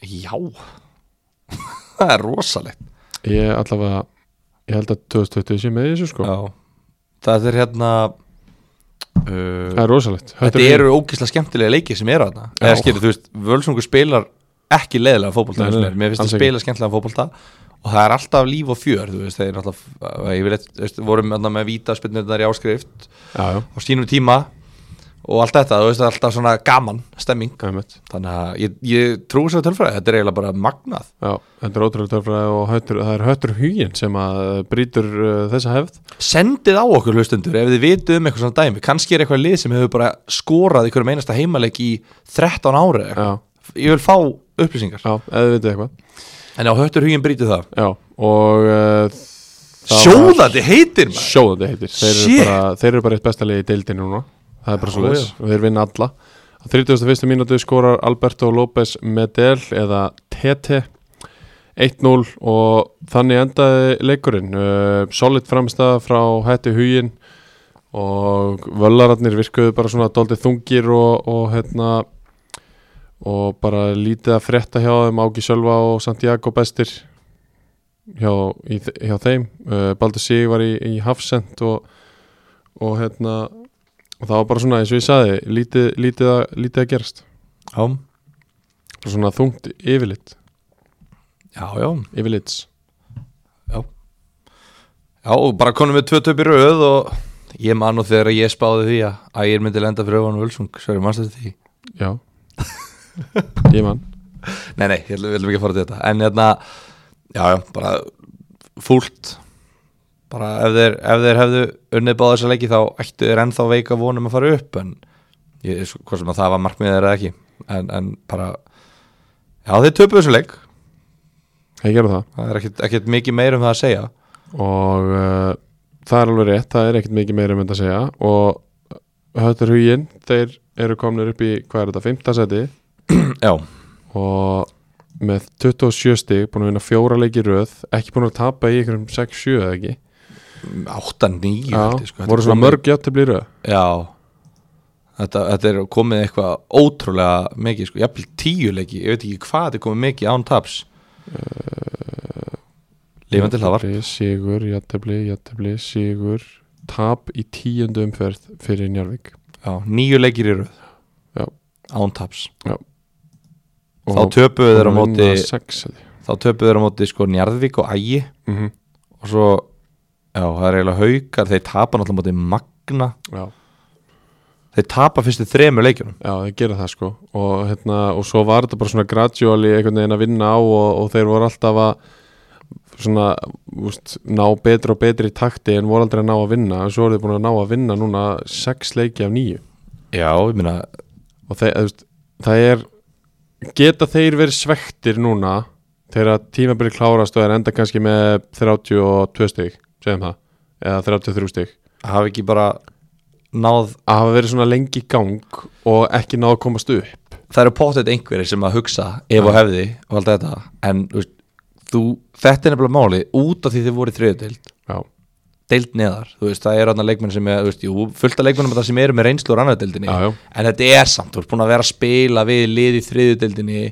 Já. Það er rosalegt. Ég allavega ég held að 2020 sé með þessu sko. Já. Það er hérna uh, það er rosalegt. Þetta Huginn- eru ógislega skemmtilega leikir sem eru þarna. Já. Eða skilur, þú veist, Völsungur spilar ekki nei, er. Mér finnst það spila skemmtilega fótbolta og það er alltaf líf og fjör þú veist, þeir náttúrulega eitthvað, vorum með vítaspinnurnar í áskrift já, já, á sínum tíma og allt þetta, þú veist, það er alltaf svona gaman stemming, þannig að ég, ég trú sér tölfræði, þetta er eiginlega bara magnað. Já, þetta er ótrúlega törfræði og höttur, það er höttur huginn sem að brýtur uh, þessa hefð. Sendið á okkur hlustundur ef þið vitið um eitthvað svona dæmi kannski er eitthvað lið sem hefur bara skorað í hverjum einasta heimaleik í 13 ári Já, ég vil fá upplýsingar. Já, eða þið vitið eitthvað. En á höttur huginn brýtið það. Já, og uh, sjóðandi heitir maður. Sjóðandi heitir. Þeir eru, Shit. bara, þeir eru bara eitt besta liði í deildinu núna. Það er bara Já, svo leis og þeir vinna alla. Á 31. mínútu skorar Alberto López Medel eða TT 1-0 og þannig endaði leikurinn. Uh, solid framstæða frá hætti huginn og völlararnir virkuðu bara svona doldið þungir og, og hérna og bara lítið að frétta hjá þeim Áki Sölva og Santiago bestir hjá, í, hjá þeim. Uh, Baldur Sig var í, í Hafsend og, og hérna og það var bara svona eins og ég saði lítið, lítið, að, lítið að gerast. Já, Bara svona þungt yfirlit. Já, já. Yfirlits. Já, og bara konum við tvö töp í röð og ég man nú þegar ég spáði því að ægir myndi lenda fyrir öfan Völsung, sverjum mannst þetta því? Já ég man Nei, nei, ég vil ekki fara til þetta. En hérna, já, já, bara fúlt. Bara ef þeir, ef þeir hefðu unnið báða þessa leiki þá ættu þeir ennþá veika vonum að fara upp en ég, hvað sem að það var markmiðið þeirra ekki. En, en bara já, þeir töpu þessu leik. Ég gerði það. Það er ekkit, ekkit mikið meir um það að segja. Og uh, það er alveg rétt það er ekkert mikið meira um þetta að segja. Og höttur huginn þeir eru komnir upp í, hvað er þetta, 5. seti Já, og með 27 stig búin að vinna fjóra leiki röð ekki búin að tapa í einhverjum 6-7 eða ekki? 8-9 Já, voru svona mörg játtöfli í röð? Já. Þetta, þetta er komið eitthvað ótrúlega mikið sko, jafnvel tíu leiki ég veit ekki hvað þetta er komið mikið án taps. Lífandi hlaðvar Jafntefli, sigur, játtöfli, játtöfli, sigur. Tap í tíundu umferð fyrir Njarvík Já, níu leikir í röð. Já. án taps. Og þá töpuðu þeir á búin að móti þá töpuðu þeir á móti sko Njarðvík og Ægi. Mhm, og svo, já, það er eiginlega haukar þeir tapa náttúrulega móti Magna. Já. Þeir tapa fyrstu þremur leikjunum. Já, þeir gera það sko. Og, hérna, og svo var þetta bara svona gradually einhvern veginn að vinna á og, og þeir voru alltaf að svona, úst, ná betri og betri í takti en voru aldrei að ná að vinna. En svo eru þeir búin að ná að vinna núna sex leiki af nýju Já, ég meina, og þeir, það er geta þeir verið svektir núna þegar tímabili klárast og er enda kannski með 32 stig segjum það, eða 33 stig? Hafi ekki bara náð að hafa verið svona lengi í gang og ekki náð að komast upp. Það eru pottet einhverjir sem að hugsa ef og hefði og allt þetta en þú þetta er nefnilega máli út af því þið voru þriðudeild Já, deild neðar, þú veist, það eru annað leikmenn sem er, þú veist, jú, fullt af leikmennum það sem eru með reynslu úr annar deildinni, já, já, en þetta er samt þú ert búin að vera að spila við lið í þriðudeildinni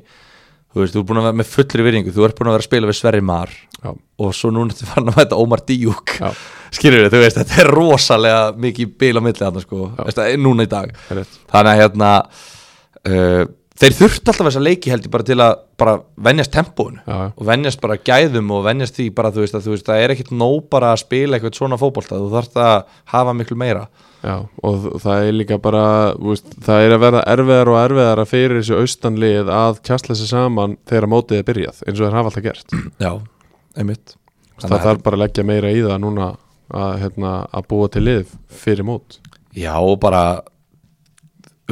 þú veist, þú ert búin að vera með fullri virðingu, þú ert búin að vera að spila við Sverri Mar. Já, og svo núna ertu farin að mæta Ómar Díuk já, skilur við, þú veist, þetta er rosalega mikið bil á milli þarna, sko, veist, það er núna í dag. Er rétt. Þannig að hérna uh, þeir þurft alltaf þessa leiki held ég bara til að bara venjast tempóinu Já, og venjast bara gæðum og venjast því bara þú veist að þú veist það er ekkit nóg bara að spila eitthvað svona fótbolta, þú þarft að hafa miklu meira. Já, og það er líka bara veist, það er að verða erfiðar og erfiðar að fyrir þessu austanlið að kjastla sig saman þegar mótið er byrjað eins og þeir hafa alltaf gert. Já, einmitt. Það þarf bara að leggja meira í það núna að, hérna, að búa til lið fyrir mót. Já og bara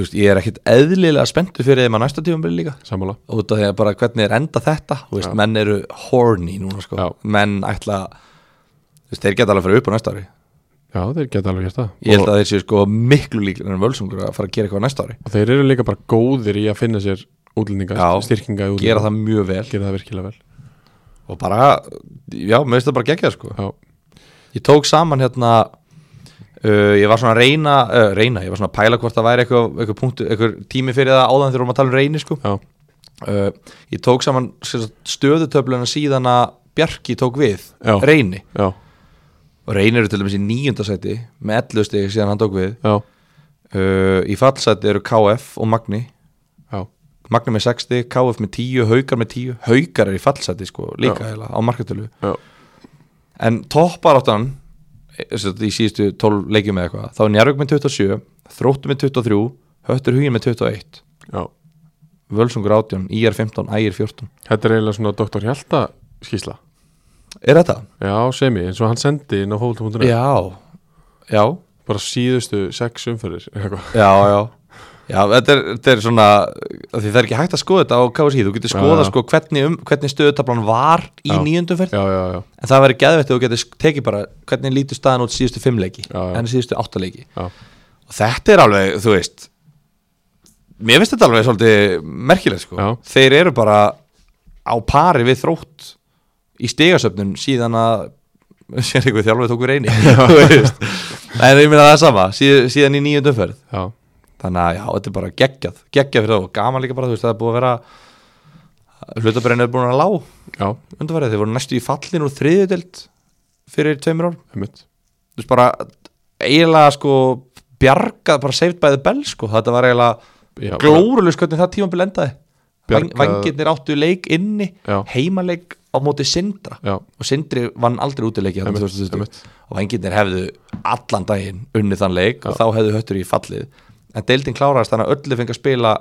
veist, ég er ekkit eðlilega spenntu fyrir þeim að næsta tífambili líka. Sammála. Út af því að bara hvernig er enda þetta veist, menn eru horny núna sko. Menn ætla veist, þeir geta alveg að fara upp á næsta ári. Já, þeir geta alveg það. Ég held að þeir séu sko miklu líklega en völsungur að fara að gera eitthvað næsta ári. Og þeir eru líka bara góðir í að finna sér útlendinga, styrkinga útlendinga. Gera það mjög vel. Gera það vel. Og bara, já, mér finnst það bara geggjað sko. Ég tók saman hérna uh, ég var svona að reyna uh, reyna, ég var svona að pæla hvort það væri eitthvað, eitthvað, punktu, eitthvað tími fyrir það áðan þegar við erum að tala um reyni sko. Uh, ég tók saman stöðutöfluna síðan að Bjarki tók við Já. reyni. Já, og reynir eru til dæmis í níundasæti með 11 stig síðan hann tók við. Í fallsæti eru KF og Magni. Já. Magna með 60, KF með 10, Haukar með 10 Haukar er í fallseti sko, líka heila, á markatölu. Já. en toppar áttan í síðustu 12 leikjum eða eitthvað þá er Njarvík með 27, Þróttu með 23 Höttur Hugin með 21 Já, Völsungur 18, IR 15, ægir 14 þetta er eiginlega svona Dr. Hjalta skísla Er þetta? Já, semi, eins og hann sendi inn á fólk.net Já, já bara síðustu sex eitthvað. Já, já Já, þetta er, þetta er svona því það er ekki hægt að skoða þetta á KSI þú getur skoða sko hvernig, um, hvernig stöðutablan var í nýjöndu já, en það verður geðvett að þú getur tekið bara hvernig lítur staðan út síðustu fimm leiki Já, já. en síðustu átta leiki. Já, og þetta er alveg, þú veist mér finnst þetta alveg svolítið merkilegt sko, Já. þeir eru bara á pari við þrótt í stigasöfnun síðan að sér eitthvað þjálfið tóku reyni. Þú veist, en ég meina það er sama síð, síðan í nýjöndu já, þannig að já, þetta er bara geggjað. Geggjað fyrir þá. Og gaman líka bara, þú veist, það er búið að vera hlutabrenn er búin að lá já, undanfærið, þeir voru næstu í fallin úr þriðudelt fyrir tveimur ár einmitt. Þú veist bara, eiginlega sko bjargað, bara saved by the bell sko, þetta var eiginlega glórulega hvernig það tímabil endaði. Bjargað- vangirnir áttu leik inni Já. heimaleik á móti Sindra. Já, og Sindri vann aldrei útileiki þarna Einmitt, 2020. einmitt. og vangirnir hefðu allan daginn unnið þann leik og þá hefðu höttur í fallið en deildin kláraðist þannig að öllu fengi að spila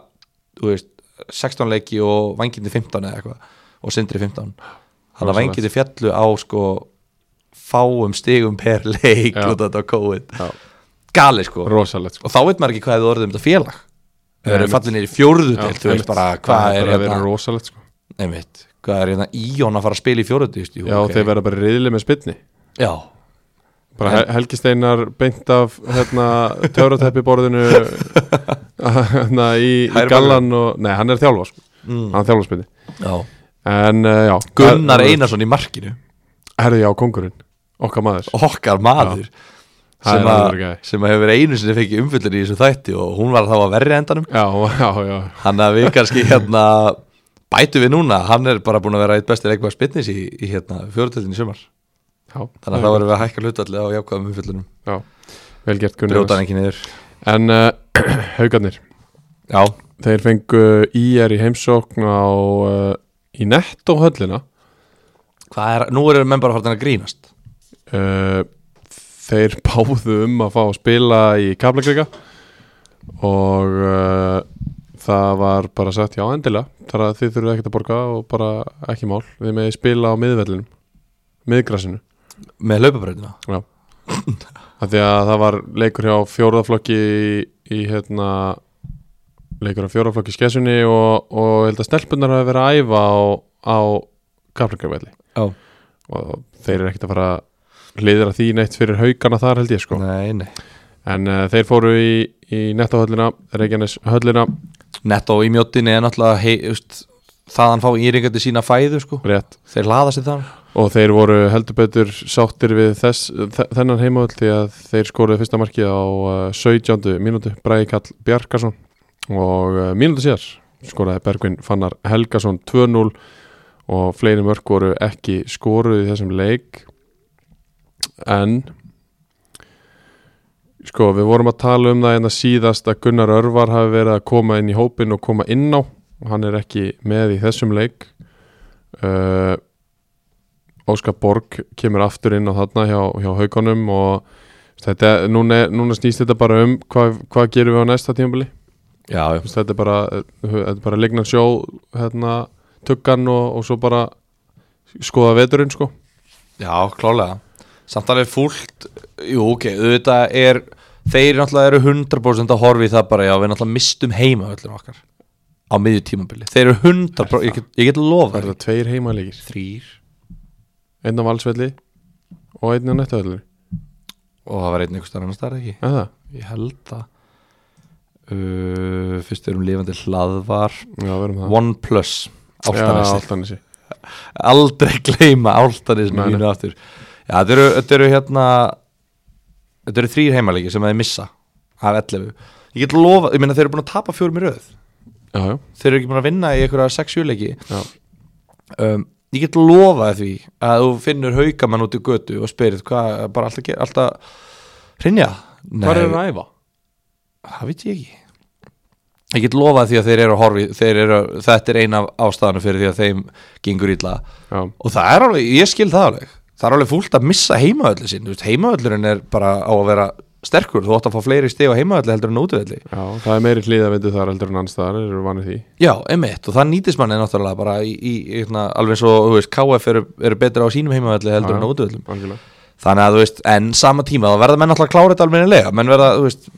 veist, 16 leiki og vangirnir 15 eða eitthvað og Sindri 15 þannig að vangirnir fjallu á sko fáum stigum per leik af þetta COVID. Já, gali sko. Rosalegt sko. og þá veit maður ekki hvað hefði orðið um þetta félag. Þau eru niður í Það hvað er bara að vera hérna rosalegt sko. einmitt, hvað er hérna Íón að fara að spila í deild Já, þeir verða bara riðli með spynni já, bara Helgi Steinar beint af hérna, töfrateppi borðinu hérna, í, í gallan og, nei, hann er þjálfa sko. mm. hann er já. uh, já, Gunnar Einarsson í markinu. Herði já, kongurinn, okkar maður. Okkar maður. Það sem, gæði sem hefur einu sinni fengið umfyllur í þessu þætti og hún var þá að verri endanum. Já, já, já, hann að við kannski hérna bætu við núna, hann er bara búin að vera eitt besti leikmaður spinnis í, í hérna fjóruðtöldin í sumar já. Þannig að þá erum við að hækka hlutalli á jákvæðum umfyllunum já, vel gert Gunnar brjóta hann ekki niður. En uh, haugarnir? Já, þeir fengu IR í heimsókn á uh, í netto höllina. Hvað er, nú erum menn bara farin að grínast. Uh, þeir báðu um að fá að spila í Kaplakrika. Og það var bara sagt já endilega. Þar að þið þurfum ekkert að borga og bara ekki mál. Þið meði spila á miðvellinum miðgrasinu með hlaupabröðina já. Af því að það var leikur hjá fjórðaflokki í, í hérna leikur á fjórðaflokki í skessunni og, og held að stelpunar hafi verið að æfa á, á Kaplakrikavelli já, og þeir eru ekkert að fara hliðra því neitt fyrir haugana þar held ég sko. Nei, nei. En uh, þeir fóru í, í nettahöllina Reykjanes höllina Netto í mjóttinni er náttúrulega hei, just, þaðan fá íringandi sína fæðu sko. rétt. Þeir laða sér þar og þeir voru heldur betur sáttir við þess, þe- þennan heimavöll því að þeir skoruðu fyrsta markið á uh, 17. mínútu. Bræði Kall Bjarkarsson og uh, mínútu síðar skoraði Bergvin Fannar Helgason 2-0 og fleiri mörg voru ekki skoruð í þessum leik. En sko við vorum að tala um það en að síðast að Gunnar Örvar hafi verið að koma inn í hópin og koma inn á. Og hann er ekki með í þessum leik. Uh, Óskar Borg kemur aftur inn á þarna hjá, hjá haugunum og þetta, núna, núna snýst þetta bara um hvað, hvað gerum við á næsta tímabili? Já, já. þetta er bara, bara lignan sjó hérna, tuggan og, og svo bara skoða veturinn sko. Já, klálega samt alveg fúlt jú, ok, auðvitað er þeir náttúrulega eru 100% að horfi það bara, já, við náttúrulega mistum heima öllum okkar á miðju tímabili. Þeir eru 100%, ég get, ég get lofa það er það tveir heimalegir þrýr einn á valsvelli og einn á nettahöllu og það var einn einhver starf annars starf ekki? Eða það? ég held það uh, fyrst erum lifandi hlaðvar. Það. OnePlus Áltanesi aldrei aftur. Já, þetta eru, eru hérna þetta eru þrýr heimalegi sem þeir missa af 11 ég get lofa, ég meina þeir eru búin að tapa fjórum í röð. Já, já, þeir eru ekki búin að vinna í einhverja 6-7 leiki. Um, ég get lofa því að þú finnur haukamann út í götu og spyrir hvað, bara alltaf, alltaf hrinja Hvað er að æfa? það veit ég ekki. Ég get lofað því að þeir eru að horfi þeir eru, þetta er eina af ástæðanu fyrir því að þeim gengur illa. Já, og það er alveg, ég skil það alveg. Það er alveg fúlt að missa heimaöllu sín heimavöllurinn er bara á að vera sterkur, þú átt að fá fleiri stig á heimaöllu heldur en útvöldi já, það er meiri hlýðavindu þar heldur en annars eru vanið því. Já, emitt, og það nýtist manni náttúrulega bara í, í, í hérna, alveg og, þú veist, KF eru, eru betra á sínum heimavöllu heldur Já, en Algjörlega. Þannig að þú veist, en sama tíma þá verða menn alltaf að klára þetta almennilega menn verða, þú veist,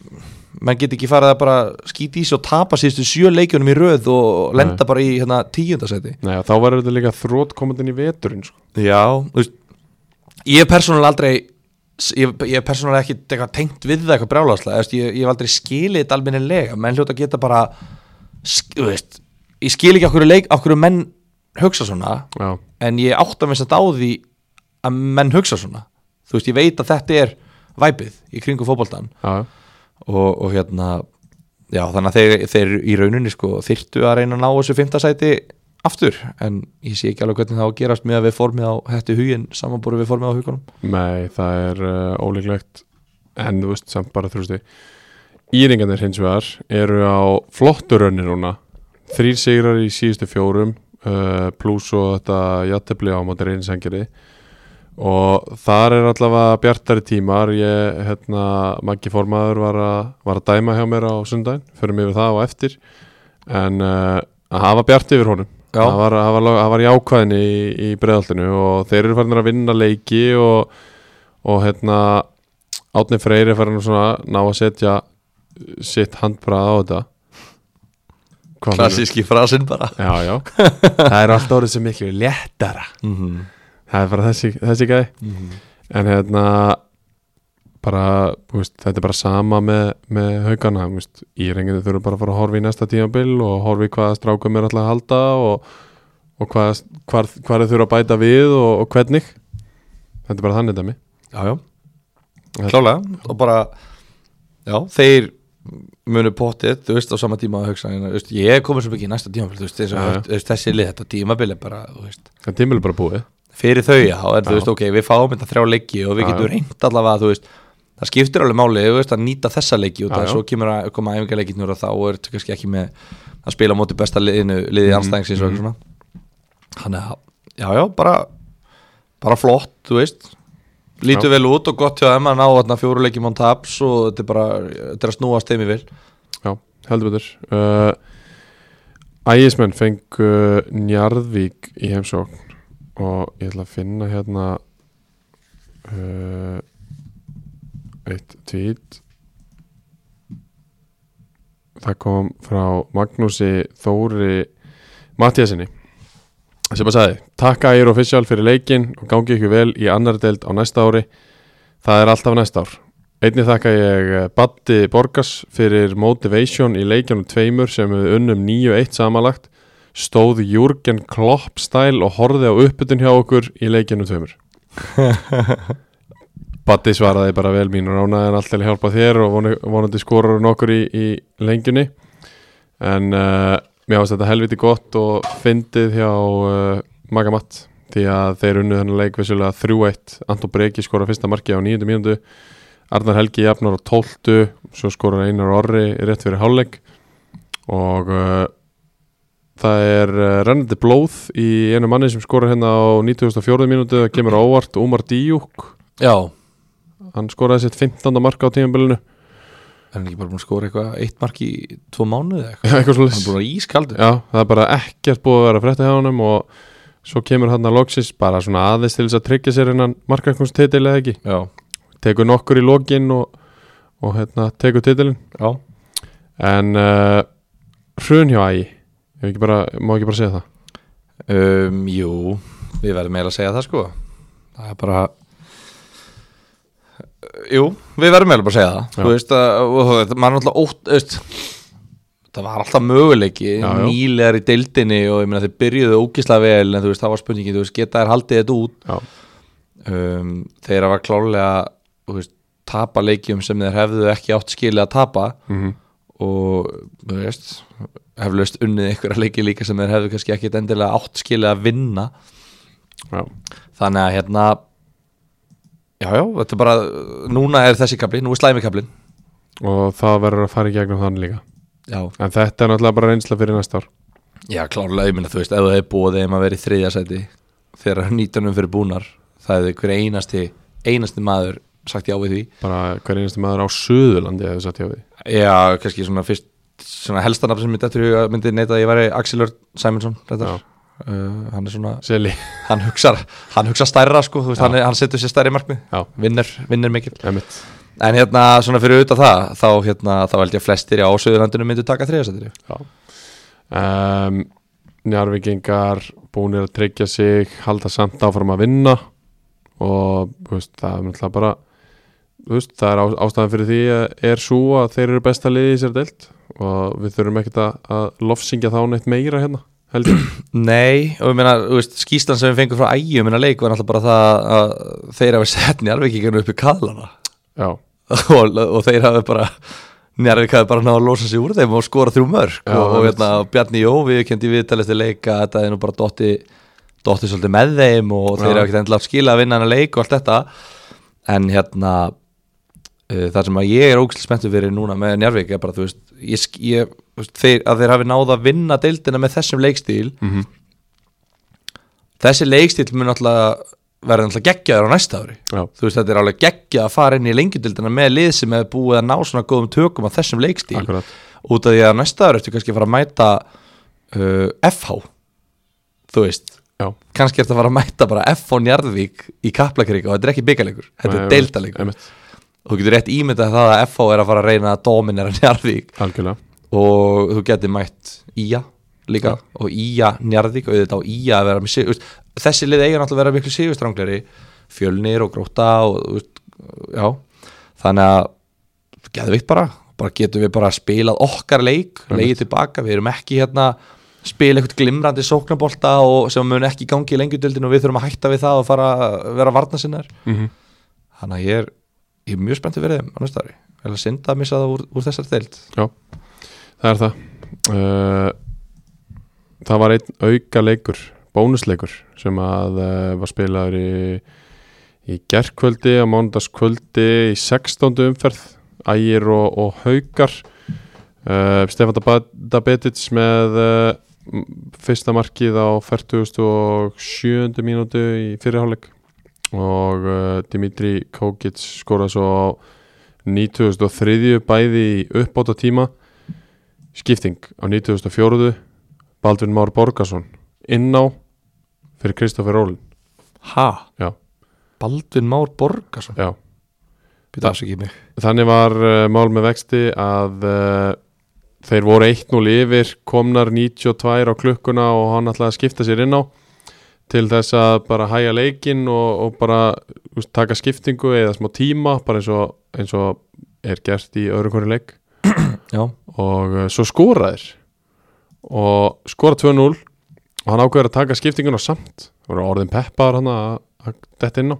menn get ekki farið að bara skýti í sig og tapa síðustu sjö leikjunum í röð og lenda bara í hérna tíundasæti Ég hef persónulega ekki eitthvað tengt við það eitthvað brjálagslega, ég, ég hef aldrei skilið þetta almennilega, menn hljóta að geta bara sk, veist, ég skil ekki okkur leik, okkur menn hugsa svona Já, en ég átta mig samt á því að menn hugsa svona. Þú veist, ég veit að þetta er væpið í kringum fótboltan já, og, og hérna já, þannig að þeir, þeir í rauninni sko þyrtu að reyna að ná þessu fimmtasæti aftur, en ég sé ekki alveg hvernig það á að gerast með að við formið á hætti hugin samanbúru við formið á hugunum nei, það er uh, ólíklegt en þú veist, samt bara þrjústi Íringarnir hins vegar eru á flotturönni núna. Þrýr sigrar í síðustu fjórum uh, pluss og þetta jattefli á móti reynsengiri og þar er allavega bjartari tímar. Ég, hérna, Maggi Formaður var að, var að dæma hjá mér á sundaginn fyrir mig við það á eftir. En uh, að hafa bjart yfir honum Já. það var, það var, það var jákvæðin í, í breiðaltinu og þeir eru farin að vinna leiki og, og hérna Átni Freyri farin að ná að setja sitt handbrað á þetta. Klassíski frasinn bara. Já, já, það er alltaf orðið sem miklu léttara. Mm -hmm. það er bara þessi, þessi gæði en hérna bara, þú veist, þetta er bara sama með, með haugana, þú í reynginu þurfum bara að fara að horfa í næsta tímabil og horfa í hvaða strákum er alltaf að halda og, og hvað, hvar þau þurfa að bæta við og, og hvernig. Þetta er bara þannig dæmi. Já, já, klálega. Og bara, já, þeir munu potið, þú veist, á sama tíma að hugsa, þú ég komið svo mikið í næsta tímabil, þú veist, þú veist, þessi lið, þetta tímabil er bara, þú veist. Það er tímabil bara búið. Fyrir þau já, en þú Já. veist, ok, við fáum þetta þrjá leiki og við Já, getum reynd allavega, þú veist það skiptir alveg máli, veist, að nýta þessa leiki og það já. svo kemur að koma æfingarleikirnur og þá er þetta kannski ekki með að spila á móti besta liðinu, liðið Mhm, anstæðingsins og eitthvað svona. Þannig að, já, já, bara bara flott, þú veist. Lítur Já. vel út og gott hjá þeim að ná þarna fjóru leikjum án taps og þetta er bara, þetta er að snúast þeim í vil. Já, heldur betur. Uh, Ægismenn fengu Njarðvík í heimsókn og ég ætla að finna hérna uh, eitt tweet. Það kom frá Magnúsi Þóri Mattiasinni sem að sagði Takk Ægir Official fyrir leikin og gangi ykkur vel í annar deild á næsta ári. Það er alltaf næsta ár. Einnig þakka ég eh, Batti Borgas fyrir motivation í leikjanum tveimur sem við unnum 9-1 samanlagt. Stóð Jurgen Klopp stæl og horfði á uppbytun hjá okkur í leikjanum tveimur Batti svaraði bara vel mín og ránaði en allt til að hjálpa þér og vonandi skorur nokkur í, í lengjunni en uh, mér finnst þetta helviti gott og fyndið hjá uh, Magamatt því að þeir unnu þennan leik vissulega 3-1 Anton Breki skora fyrsta marki á 9. mínútu Arnar Helgi jafnar á 12 svo skorar Einar Orri rétt fyrir hálfleik og uh, það er rennandi blóð í einu manni sem skorar hérna á 94. mínútu það kemur á óvart Umar Díuk Já, hann skoraði sitt 15. marka á tímabilinu. Er hann ekki bara búin að skora eitthvað eitt mark í tvo mánuði eða eitthvað? Eitthvað hann er búin að ískaldur. Já, það er bara ekkert búið að vera frétta hjá honum og svo kemur hann að loksins bara svona aðeins til þess að tryggja sér hennan markakunstitil eða ekki? Já, tekur nokkur í lokin og, og hérna, tekur titilin já. En uh, hrun hjá ægi. Ég ekki bara, má ekki bara segja það? Um, Jú, við verðum meira að segja það sko. Það er bara Jú, við verðum bara að segja það. Þú veist að, maður er alltaf ótt veist, Það var alltaf möguleiki. Nýlegar í deildinni og ég meina þeir byrjuðu ógislega vel En þú veist, það var spurningin, þú veist, geta þær haldið þetta út? Um, Þeir hafa klárlega þú veist, tapa leikjum sem þeir hefðu ekki átt skilið að tapa. Mm og þú veist heflaust unnið einhverja leiki líka sem þeir hefðu kannski ekkit endilega átt skilið að vinna. Já, þannig að hérna já já, þetta er bara núna er þessi kapli, nú er slæmi kaplin og það verður að fara í gegnum þann líka. Já, en þetta er náttúrulega bara reynsla fyrir næsta ár. Já klárlega, ég minna þú veist ef þú hefur búið þeim að vera í þriðja sæti þegar nýtunum fyrir búnar það hefði hver einasti, einasti maður sagt já við því. Bara hver einasti maður á Suðurlandi hefur satt hjá því. Já, kannski svona fyrst svona helstanafn sem myndi eftir huga myndi neita að ég væri Axel Örn Simonsson Já. Uh, hann er svona, Seli, hann hugsar hann hugsar stærra sko, veist, hann, hann setur sér stærri markmið. Já, vinnur, vinnur mikil emitt en hérna svona fyrir auðvitað það þá, hérna, þá held ég að flestir á Suðurlandinu myndu taka þriðasættir um, Njarvíkingar búinir að tryggja sig halda samt áfram að vinna og veist, það er náttúrulega bara veist, það er á, ástæðan fyrir því að er svo að þeir eru besta liði í sér deilt og við þurfum ekkert að lofsingja þá neitt meira hérna held ég Nei, og ég meina, skýslan sem við fengum frá ægjum minna leik var náttúrulega bara það að þeir hafa sett njárvíkinganu upp í kaðlana Já, og, og þeir hafi bara Njarvík hafi bara náða að losa sig úr þeim og skora þrjú mörg Já, og, og hérna, Bjarni Jó við kendi viðtalið til leika þetta er nú bara dotti, dotti svolítið með þeim og þeir Já. hafa ekkert endilega skila að vinna hann að leik og allt þetta. En hérna uh, það sem að ég er ógæslega spenntur fyrir núna með Njarvík bara þú veist, ég, þeir, að þeir hafi náða að vinna deildina með þessum leikstíl. Mhm. þessi leikstíl mun alltaf verða alltaf geggjaður á næsta ári. Já, þú veist þetta er alveg geggja að fara inn í lengjudildina með lið sem hefur búið að ná svona góðum tökum á þessum leikstíl. Akkurat. Út af því að næsta ára ertu kannski að fara að mæta uh, FH þú veist, Já, kannski ertu að fara að mæta bara FH Njarðvík í Kaplakrík og þetta er ekki byggalegur, þetta Nei, er deildalegur þú getur rétt ímyndað það að FH er að fara að reyna að dominera Njarðvík. Algjörlega og þú getur mætt Ía líka. Og Ía Njarðvík og auðvitað á Ía að vera með sig, þessi lið eiga náttúrulega að vera miklu sigurstrangleri fjölnir og gróta og já, þannig að getur við bara, bara getum við bara spilað okkar leik, leikið tilbaka. Við erum ekki hérna spila eitthvað glimrandi sóknabolta og sem mun ekki gangi í lengjudöldin og við þurfum að hætta við það og fara að vera varna sinnar mm þannig að ég er, ég er mjög spenntið á næsta ári, eða synda að missa það úr, úr þessar deild. Já, það er það uh, Það var einn auka leikur bónusleikur sem að uh, var spilaður í, í gerkvöldi á mánudagskvöldi í 16. umferð Ægir og, og Haukar uh, Stefán Dabetic með fyrsta markið á 47. mínútu í fyrirháleik og uh, Dimitri Kokic skoraði svo á 93. bæði í uppbóta tíma skipting á 94. Baldvin Már Borgarsson inn á fyrir Kristoffer Rólin Ha? Já. Baldvin Már Borgarsson Já. Mig þannig var uh, mál með vexti að uh, þeir voru 1-0 yfir komnar 92 á klukkuna og hann ætlaði að skipta sér inn á til þess að bara hæja leikinn og, og bara úst, taka skiptingu eða smá tíma bara eins og, eins og er gert í öðru hverju leik Já, og uh, svo skoraðir. Og skora 2-0 og hann ákveður að taka skiptinguna samt. Það voru orðin peppaður hann að detta inn á.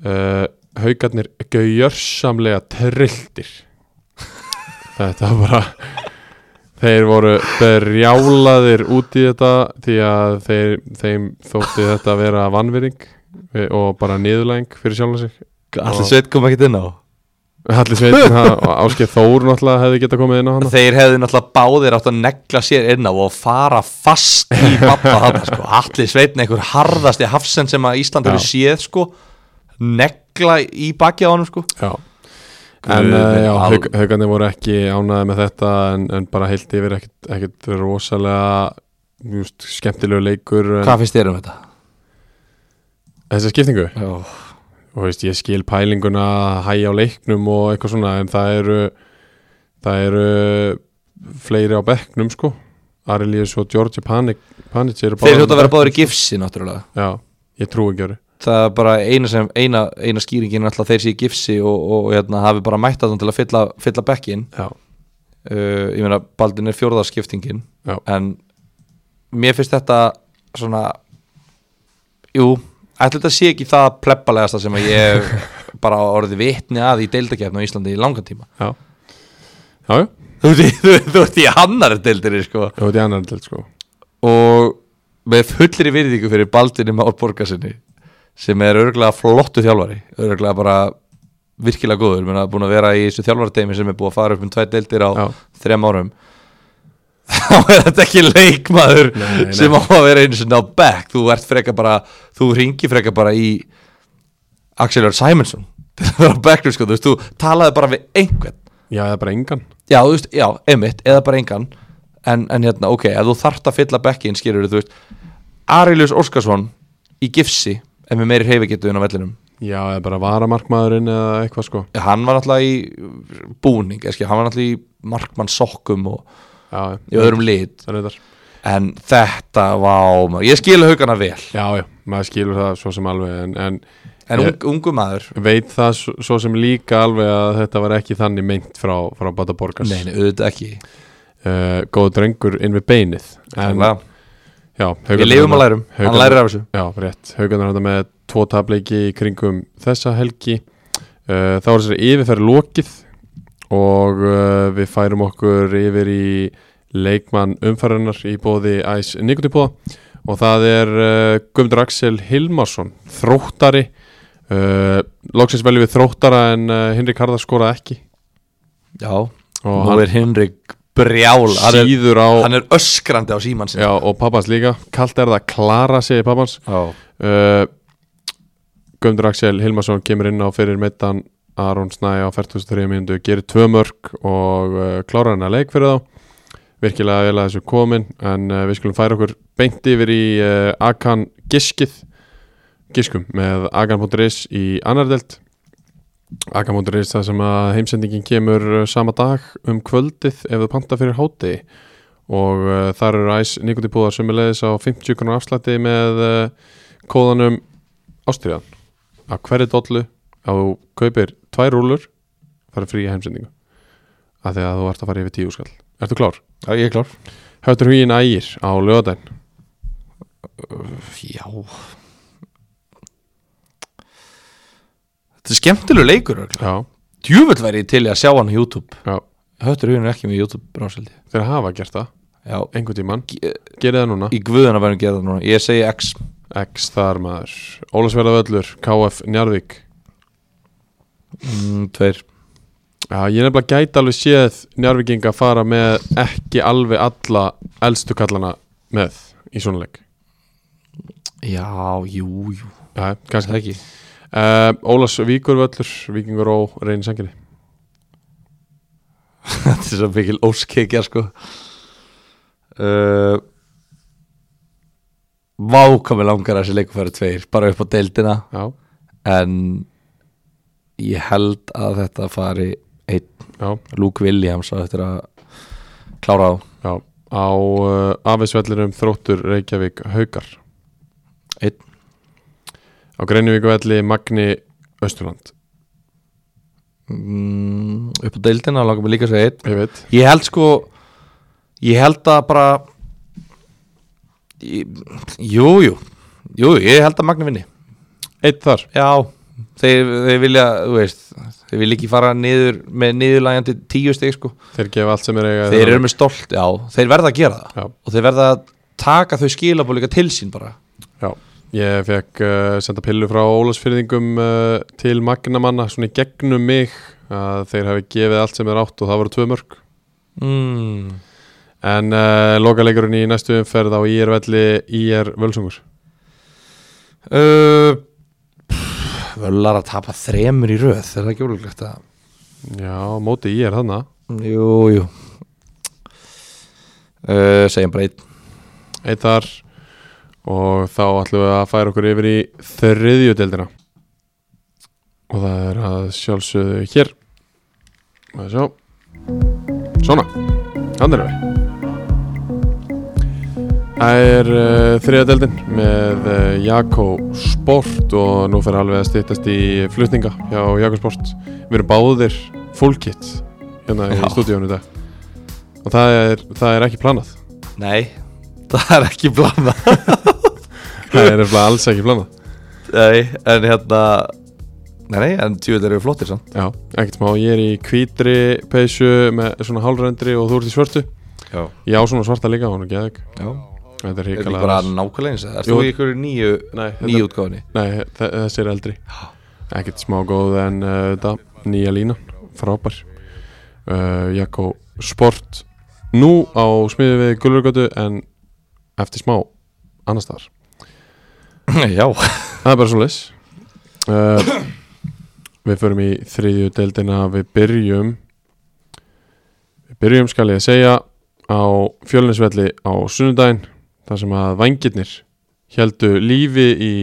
Uh, haugarnir gaujarsamlega trilltir. Þetta var bara þeir voru berjálaðir út í þetta því að þeir, þeim þótti þetta að vera vanvirðing og bara niðurlæng fyrir sjálf sig. Allir sveit kom ekki inn á Halli Sveitin og Áskeið Þór náttúrulega hefði getað komið inn á hana Þeir hefðu náttúrulega báðir átt að negla sér inn á og fara fast í pappa hann sko. Allir sveitn einhver harðasti hafsend sem að Ísland hefur séð sko. negla í baki á hann sko. Já En Guð uh, já, al- haugarnir voru ekki ánæði með þetta en, en bara heilt yfir ekkit, ekkit rosalega just, skemmtilegu leikur en, Hvað finnst þér um þetta? Þessa skiptingu Já, og veist, ég skil pælinguna að hæja á leiknum og eitthvað svona en það eru það eru fleiri á bekknum sko. Arilíus og Georgi Panic Þeir hljóta að vera báður í bekknum, gifsi náttúrulega. Sko. Já, ég trúi ekki ári Það er bara eina, sem, eina, eina skýringin alltaf þeir sé í gifsi og, og, og hérna, hafi bara mætt að til að fylla, fylla bekkin Já, uh, Ég meina, Baldin er fjórðarskiptingin já, en mér finnst þetta svona jú, ætla þetta sé ekki það plebbalegasta sem ég bara orðið vitni að í deildakefna á Íslandi í langan tíma? Já. Já, þú ert í, ert í annar deildir sko. þú veit ég annar til sko. Og með fullri virðingu fyrir Baldinni Már Borgarsinni sem er örgulega flottu þjálfari örgulega bara virkilega góður, búin að vera í þessu þjálfarteimi sem er búið að fara upp um tvær deildir á Já. þrem árum þá er þetta ekki leikmaður Nei, nei. sem á að vera einu sinni á back. Þú ert freka bara, þú ringi freka bara í Axel Jörg Simonsson til að vera backnum sko, þú veist, þú talaði bara við einhvern. Já, eða bara engan. Já, þú veist, já, emitt, eða bara engan. En, en hérna, ok, ef þú þarft að fylla bekkin skilur þú veist Arilus Óskarsson í gifsi ef með meiri hreyfigetu inn á vellinum. Já, eða bara varamarkmaðurinn eða eitthvað sko. Já, hann var náttúrulega í búning eski, hann var náttúrulega í markmann sokkum og Já, í öðrum lit. En þetta var, ég skil haugana vel. Já, já, maður skilur það svo sem alveg en, en en Ég- ung, ungu maður. veit það svo, sem líka alveg að þetta var ekki þannig meint frá, frá Bata Borgars. Nei, nei, auðvitað ekki. Uh, Góð drengur inn við beinið. En, já, Við lifum og lærum, hann lærir af þessu. Já, rétt, haugarnar þetta með tvo tableiki kringum þessa helgi. Uh, þá er þessari yfirferð lokið og uh, við færum okkur yfir í leikmann umfærarinnar í bóði Æs Nikotipóða og það er uh, Guðmundur Axel Hilmarsson þróttari. Uh, loksins veljum við þróttara en uh, Hinrik Harðar skoraði ekki. Já, og nú hann er Henrik brjál. Hann er, á hann er öskrandi á síman sin já, og pappans líka, kallt er það að klara sig pappans. Já. uh, Guðmundur Axel Hilmarsson kemur inn á fyrir meittan Aron Snæ á 43 mínútu gerir tvö mörg og uh, klárar hann að leik fyrir þá. Virkilega vel að þessu komin en uh, við skulum færa okkur beint yfir í uh, Akan Giskið. Giskum með Akan.is í annardelt Akan.is það sem að heimsendingin kemur sama dag um kvöldið ef þú panta fyrir háti og þar eru æs nikotipúðar sem er leiðis á 50 krónar afslætti með kóðanum ástriðan að hverju dollu að þú kaupir tvær rúlur farið frí heimsendingu. Að því að þú ert að fara yfir tíu skall. Ertu klár? Já, ég er klár. Höttur huginn ægir á lögadaginn Já. Þetta er skemmtilegu leikur Djúvill væri til að sjá hann á YouTube. Já, Höttur huginn er ekki með YouTube bráseldi þeir hafa gert það. Já, einhvern tímann, Ge- gerið það núna. Í guðuna verðum gera það núna. Ég segi X. X þar maður, Ólasverða völlur KF Njarðvík mm, Tveir. Já, ég er nefnilega gæti alveg séð Njarvíkinga fara með ekki alveg alla elstu kallana með í svona leik. Já, jú, jú. Já, kannski. Ekki. Uh, Ólas Víkurvöllur, Víkingur og Reyni Sangeri Þetta er svo mikil óskekja sko. Uh, Vá hvað mér langar að þessi leikur færi tveir Bara upp á deildina. Já, En ég held að þetta fari einn Luke Williams á eftir að klára á já. Á uh, afisvellinum Þróttur Reykjavík Haukar. Einn. Á Greinivíkuvelli Magni Östurland mm, upp á deildina langar mér líka að segja einn. Ég Ég held sko Ég held að bara ég, Jú, jú. Ég held að Magni vinni. Eitt þar. Já, þeir, þeir vilja, þú veist Þeir vilja ekki fara niður með niðurlægjandi tíu stig sko. Þeir gefa allt sem er eiga Þeir eru með stolt, já, þeir verða að gera það. Já. Og þeir verða að taka þau skilabóð líka til sín bara. Já, ég fekk uh, senda pillu frá Ólasfyrðingum uh, til Magnamanna svona í gegnum mig að þeir hafi gefið allt sem er átt og það voru tvö mörg mm. en uh, lokaleikurinn í næstu umferð á IR velli IR Völsungur uh, pff, Völar að tapa þremur í röð Er það ekki ólíklegt að Já, móti IR þannig Jú, jú. Uh, Segjum bara einn. Eitt þar. Og þá ætlum við að færa okkur yfir í þriðju deildina. Og það er að sjálfsögðu hér. Og sjá? Svona, hann er við Það er uh, þriða deildin með uh, Jakko Sport og nú fyrir alveg að styttast í flutninga hjá Jakko Sport. Við erum báðir full kit hérna í Já. stúdíónu í dag. Og það er, það er ekki planað. Nei, það er ekki blanda það er nefnilega alls ekki planað. Nei, en hérna Nei, nei, en tjóðið eru flottir samt. Já, ekkert smá, ég er í hvítri peysu með svona hálfrendri og þú ert í svörtu. Já, Ég á svona svarta líka, hún er geðug já Þetta er ekki bara nákvæmlega eins? Er. Jú. þú í ykkur nýju, útgáfinni? Nei, þe- þessi er eldri Ekkert smá góð en uh, þetta nýja lína, frábær. Uh, Jakko Sport. Nú á smiði við Gullurgötu en eftir smá annars staðar. Já, það er bara svo leis uh, við förum í þriðju deildina. Við byrjum við byrjum skal ég segja á fjölinsvelli á sunnudaginn þar sem að vangirnir heldu lífi í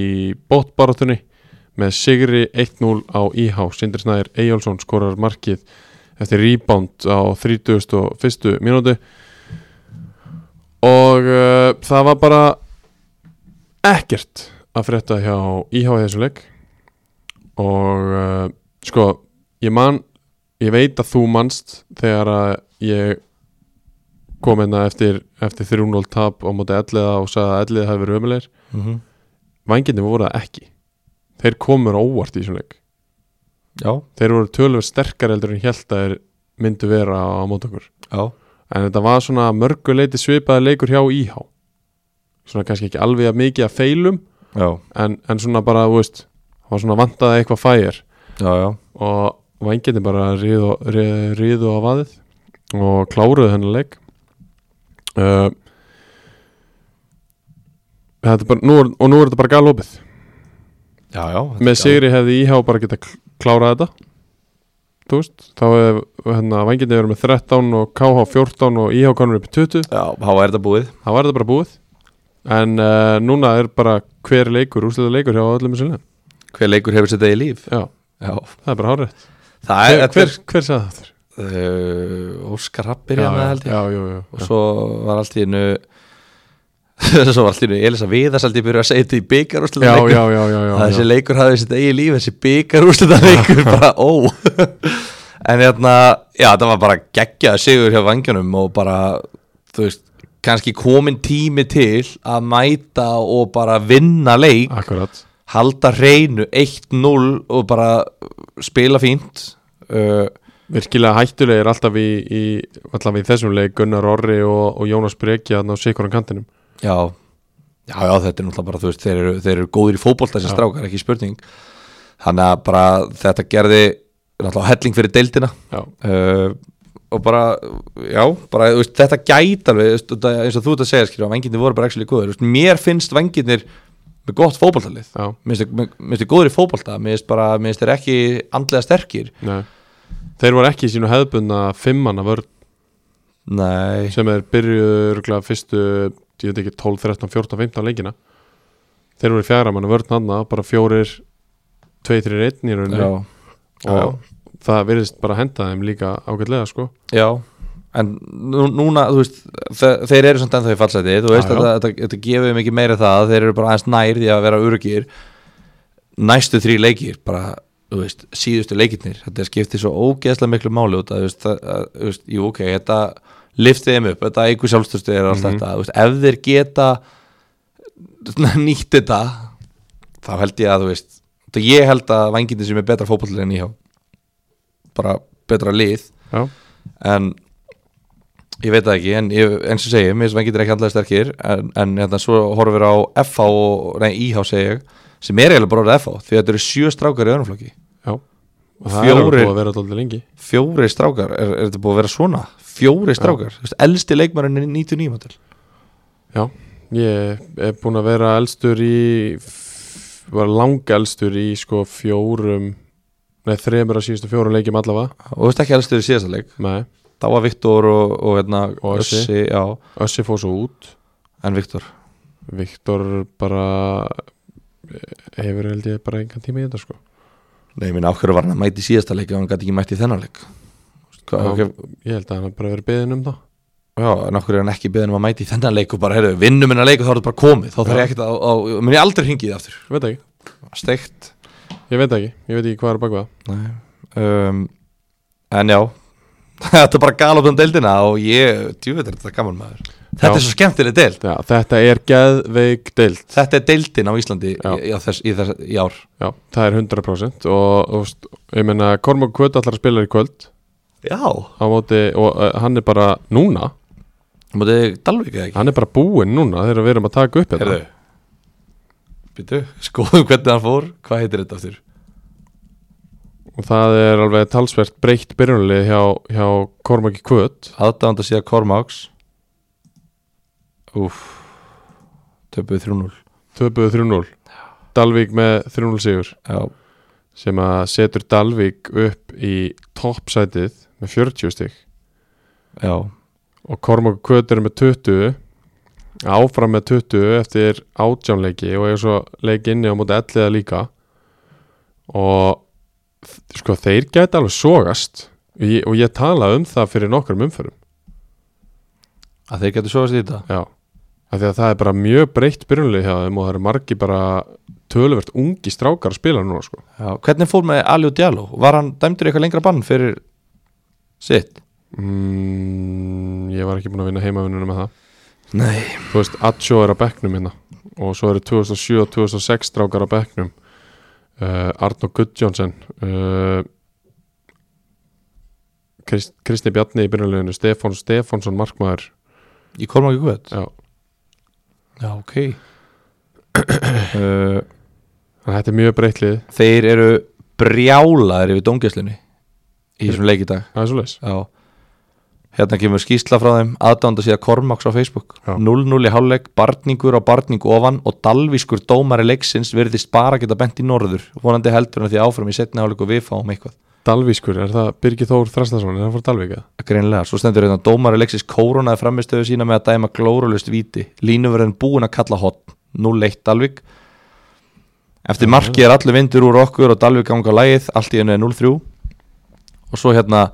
bóttbarátunni með sigri 1-0 á IH Sindri Snæður Eyjálsson skorar markið eftir rebound á 31. mínútu og uh, það var bara ekkert að frétta hjá IH í þessu leik og uh, sko ég man, ég veit að þú manst þegar að ég kom hérna eftir, eftir 3-0 tap á móti elliða og sagði að elliða hafi verið ömulegir mm -hmm. vangirni voru það ekki. Þeir komur óvart í þessum leik. Já, þeir voru tölvöld sterkar heldur en held að þeir myndu vera á móti okkur. Já. En þetta var svona mörguleiti svipaði leikur hjá IH svona kannski ekki alveg að mikið að feilum Já, en, en svona bara, þú veist það var svona vantaði eitthvað já og vangirni bara riðu, riðu, riðu á vaðið og kláruðu hennar leik uh, er bara, nú er, og nú er þetta bara galopið. Já, já með sigri hefði IH bara geta kl- klárað þetta. Þú veist, þá hefði hérna, vangirni verið með 13 og KH 14 og IH konur upp í 20 Já, þá er þetta búið. Þá var þetta bara búið. En uh, núna er bara hver leikur úrslega leikur hjá öllum í sinni Hver leikur hefur sitt eigi líf. Já, Já, það er bara hárið hver, er hver, hver sagði það þér? Uh, Óskar Rappir og svo var allt í hennu svo var allt í hennu Elisa Viðars held ég byrja að segja þetta í að þessi leikur hafði sitt eigi líf þessi byggarúslega leikur bara ó. En hérna, já það var bara geggjað sigur hjá vangjónum og bara, þú veist kannski komin tími til að mæta og bara vinna leik. Akkurat. Halda hreinu 1-0 og bara spila fínt. Uh, virkilega hættulegir alltaf í, í alltaf í þessum leik Gunnar Orri og, og Jónas sikur á kantinum. Já, já, já, þetta er náttúrulega bara, veist, þeir eru, þeir eru góðir í fótbolt þessi strákar, ekki spurning. Þannig að bara þetta gerði náttúrulega helling fyrir deildina. Já, uh, og bara, já, bara, veist, þetta gæti alveg, veist, eins og þú ert að segja, skilja, að vengirnir voru bara góðir, þú veist, mér finnst vengirnir með gott fótboltalið, já, mér finnst þeir góðir í fótbolta, mér finnst þeir ekki andlega sterkir. Nei þeir voru ekki í sínu hefðbundna fimmanna vörn. Nei, sem er byrjuður fyrstu ég veit ekki 12, 13, 14, 15 leikina. Þeir voru í fjara manna vörn hann bara fjórir 2, 3, 1 í rauninni. Já, og það virðist bara henda þeim líka ágætlega sko. Já, en nú, núna, þú veist, þe þeir eru samt ennþá í fallseti, þú veist, Já, já. þetta, gefur ekki meira það, þeir eru bara aðeins nær því að vera örugir næstu þrý leikir, bara, veist, síðustu leikirnir, þetta skiptir svo ógeðslega miklu máli út að, það, að, veist, jú, ok, þetta liftið þeim upp, þetta eigur sjálfstöðstu er allt Mhm. þetta, þú veist, ef þeir geta nýtt þetta þá held ég að, þú veist þetta ég held að vangindi sem er betra fótbollir en íhá. Bara betra lið. Já, en ég veit það ekki en ég, eins og segi, mér sem ekki ekki handlega sterkir en, en hérna, svo horfum við á FH og, IH segi ég sem er eiginlega bara orðið FH, því að þetta eru sjö strákar í öðrumflokki, já. Og það er búið að vera alltaf lengi. fjóri strákar er, er þetta búið að vera svona, fjóri strákar veist, elsti leikmarinn er 99 mótil já, ég er búin að vera elstur í var langa elstur í sko fjórum nei, þremur að síðustu fjórum leikjum allavega. Og þú veist ekki elstur í síðasta leik? Nei, þá var Viktor og, og, hérna, Og Össi. Össi, Össi fór svo út. En Viktor? Viktor bara hefur held ég bara engan tíma í þetta sko. Nei, minn áhverju var hann að mæti síðasta leik og hann gæti ekki mæti þennan leik? Já, ég held að hann bara verið beðin um það. Já, en okkur er hann ekki beðin um að mæti þennan leik og bara, heyrðu, vinnum hennar leik og þá er þetta bara komið. Þá þarf ég ekkert að, á, mun ég aldrei hringið aftur. Ég veit ekki, steikt. Ég veit ekki, ég veit ekki hvað er bak við það. Um, En já. Þetta er bara galop um deildina og ég, djúveit er þetta gaman maður Þetta Já. er svo skemmtileg deild. Já, þetta er geðveik deild. Þetta er deildin á Íslandi í, í, þess, í, þess, í ár. Já, það er 100% og, og ég meina Kormák Kvöld allar að spila í kvöld. Já. Á móti og uh, hann er bara núna. Mótið Dalvík eða ekki? Hann er bara búinn núna þegar við erum að taka upp hérna. Heyrðu Býtu, skoðum hvernig hann fór. Hvað heitir þetta aftur? og það er alveg talsvert breytt byrjunalið hjá, hjá Kormaki Kvöt aðdáðan að síða Kormáks Úf Töpuð 3-0 töpuðu 3-0 Dalvík með 3-0 sigur. Já, sem að setur Dalvík upp í toppsætið með 40 stig. Já, og Kormaki Kvöt eru með 20 áfram með 20 eftir átjánleiki og er svo leik inni á móti elliða líka. Og sko þeir gæti alveg sogast. Og ég, og ég talaði um það fyrir nokkrum umförum að þeir getur sofast í þetta? Já, af því að það er bara mjög breytt byrjunlega hjá þeim og það eru margi bara töluvert ungi strákar að spila núna sko já, Hvernig fór með Aliu Diallo? Var hann dæmdur eitthvað lengra bann fyrir sitt? mm, ég var ekki búin að vinna heimavinnuna með það Nei þú veist, Atsjó er á bekknum hérna og svo eru 2007 og 2006 strákar á bekknum uh, Arnó Gudjónsson uh, Krist, Kristi Bjarni í byrjuleginu Stefán Stefánsson markmaður Í Kormáki Guð? já, Já, ok. Uh, þetta er mjög breytlið Þeir eru brjálaðir yfir dómgæslunni í þessum leik í dag. Það er svo leis Já. Hérna kemur skýsla frá þeim aðdánda síða Kormáks á Facebook. Já. 0-0 í hálfleik, barningur á barning ofan og dalvískur dómari leiksins virðist bara geta bent í norður. Vonandi heldur en því áfram í setni hálfleik og við fáum eitthvað Dalvískur, er það Birgir Þór Þrastarsson er það fór Dalvík eða? Greinlega, svo stendur hérna dómari leiksins kórunaði framistöðu sína með að dæma glórulust víti. Línuverðin búin að kalla hot. 0-1 Dalvík. Eftir marki er allir vindur úr okkur og Dalvík ganga á lægið, allt í hennu er 0-3 og svo hérna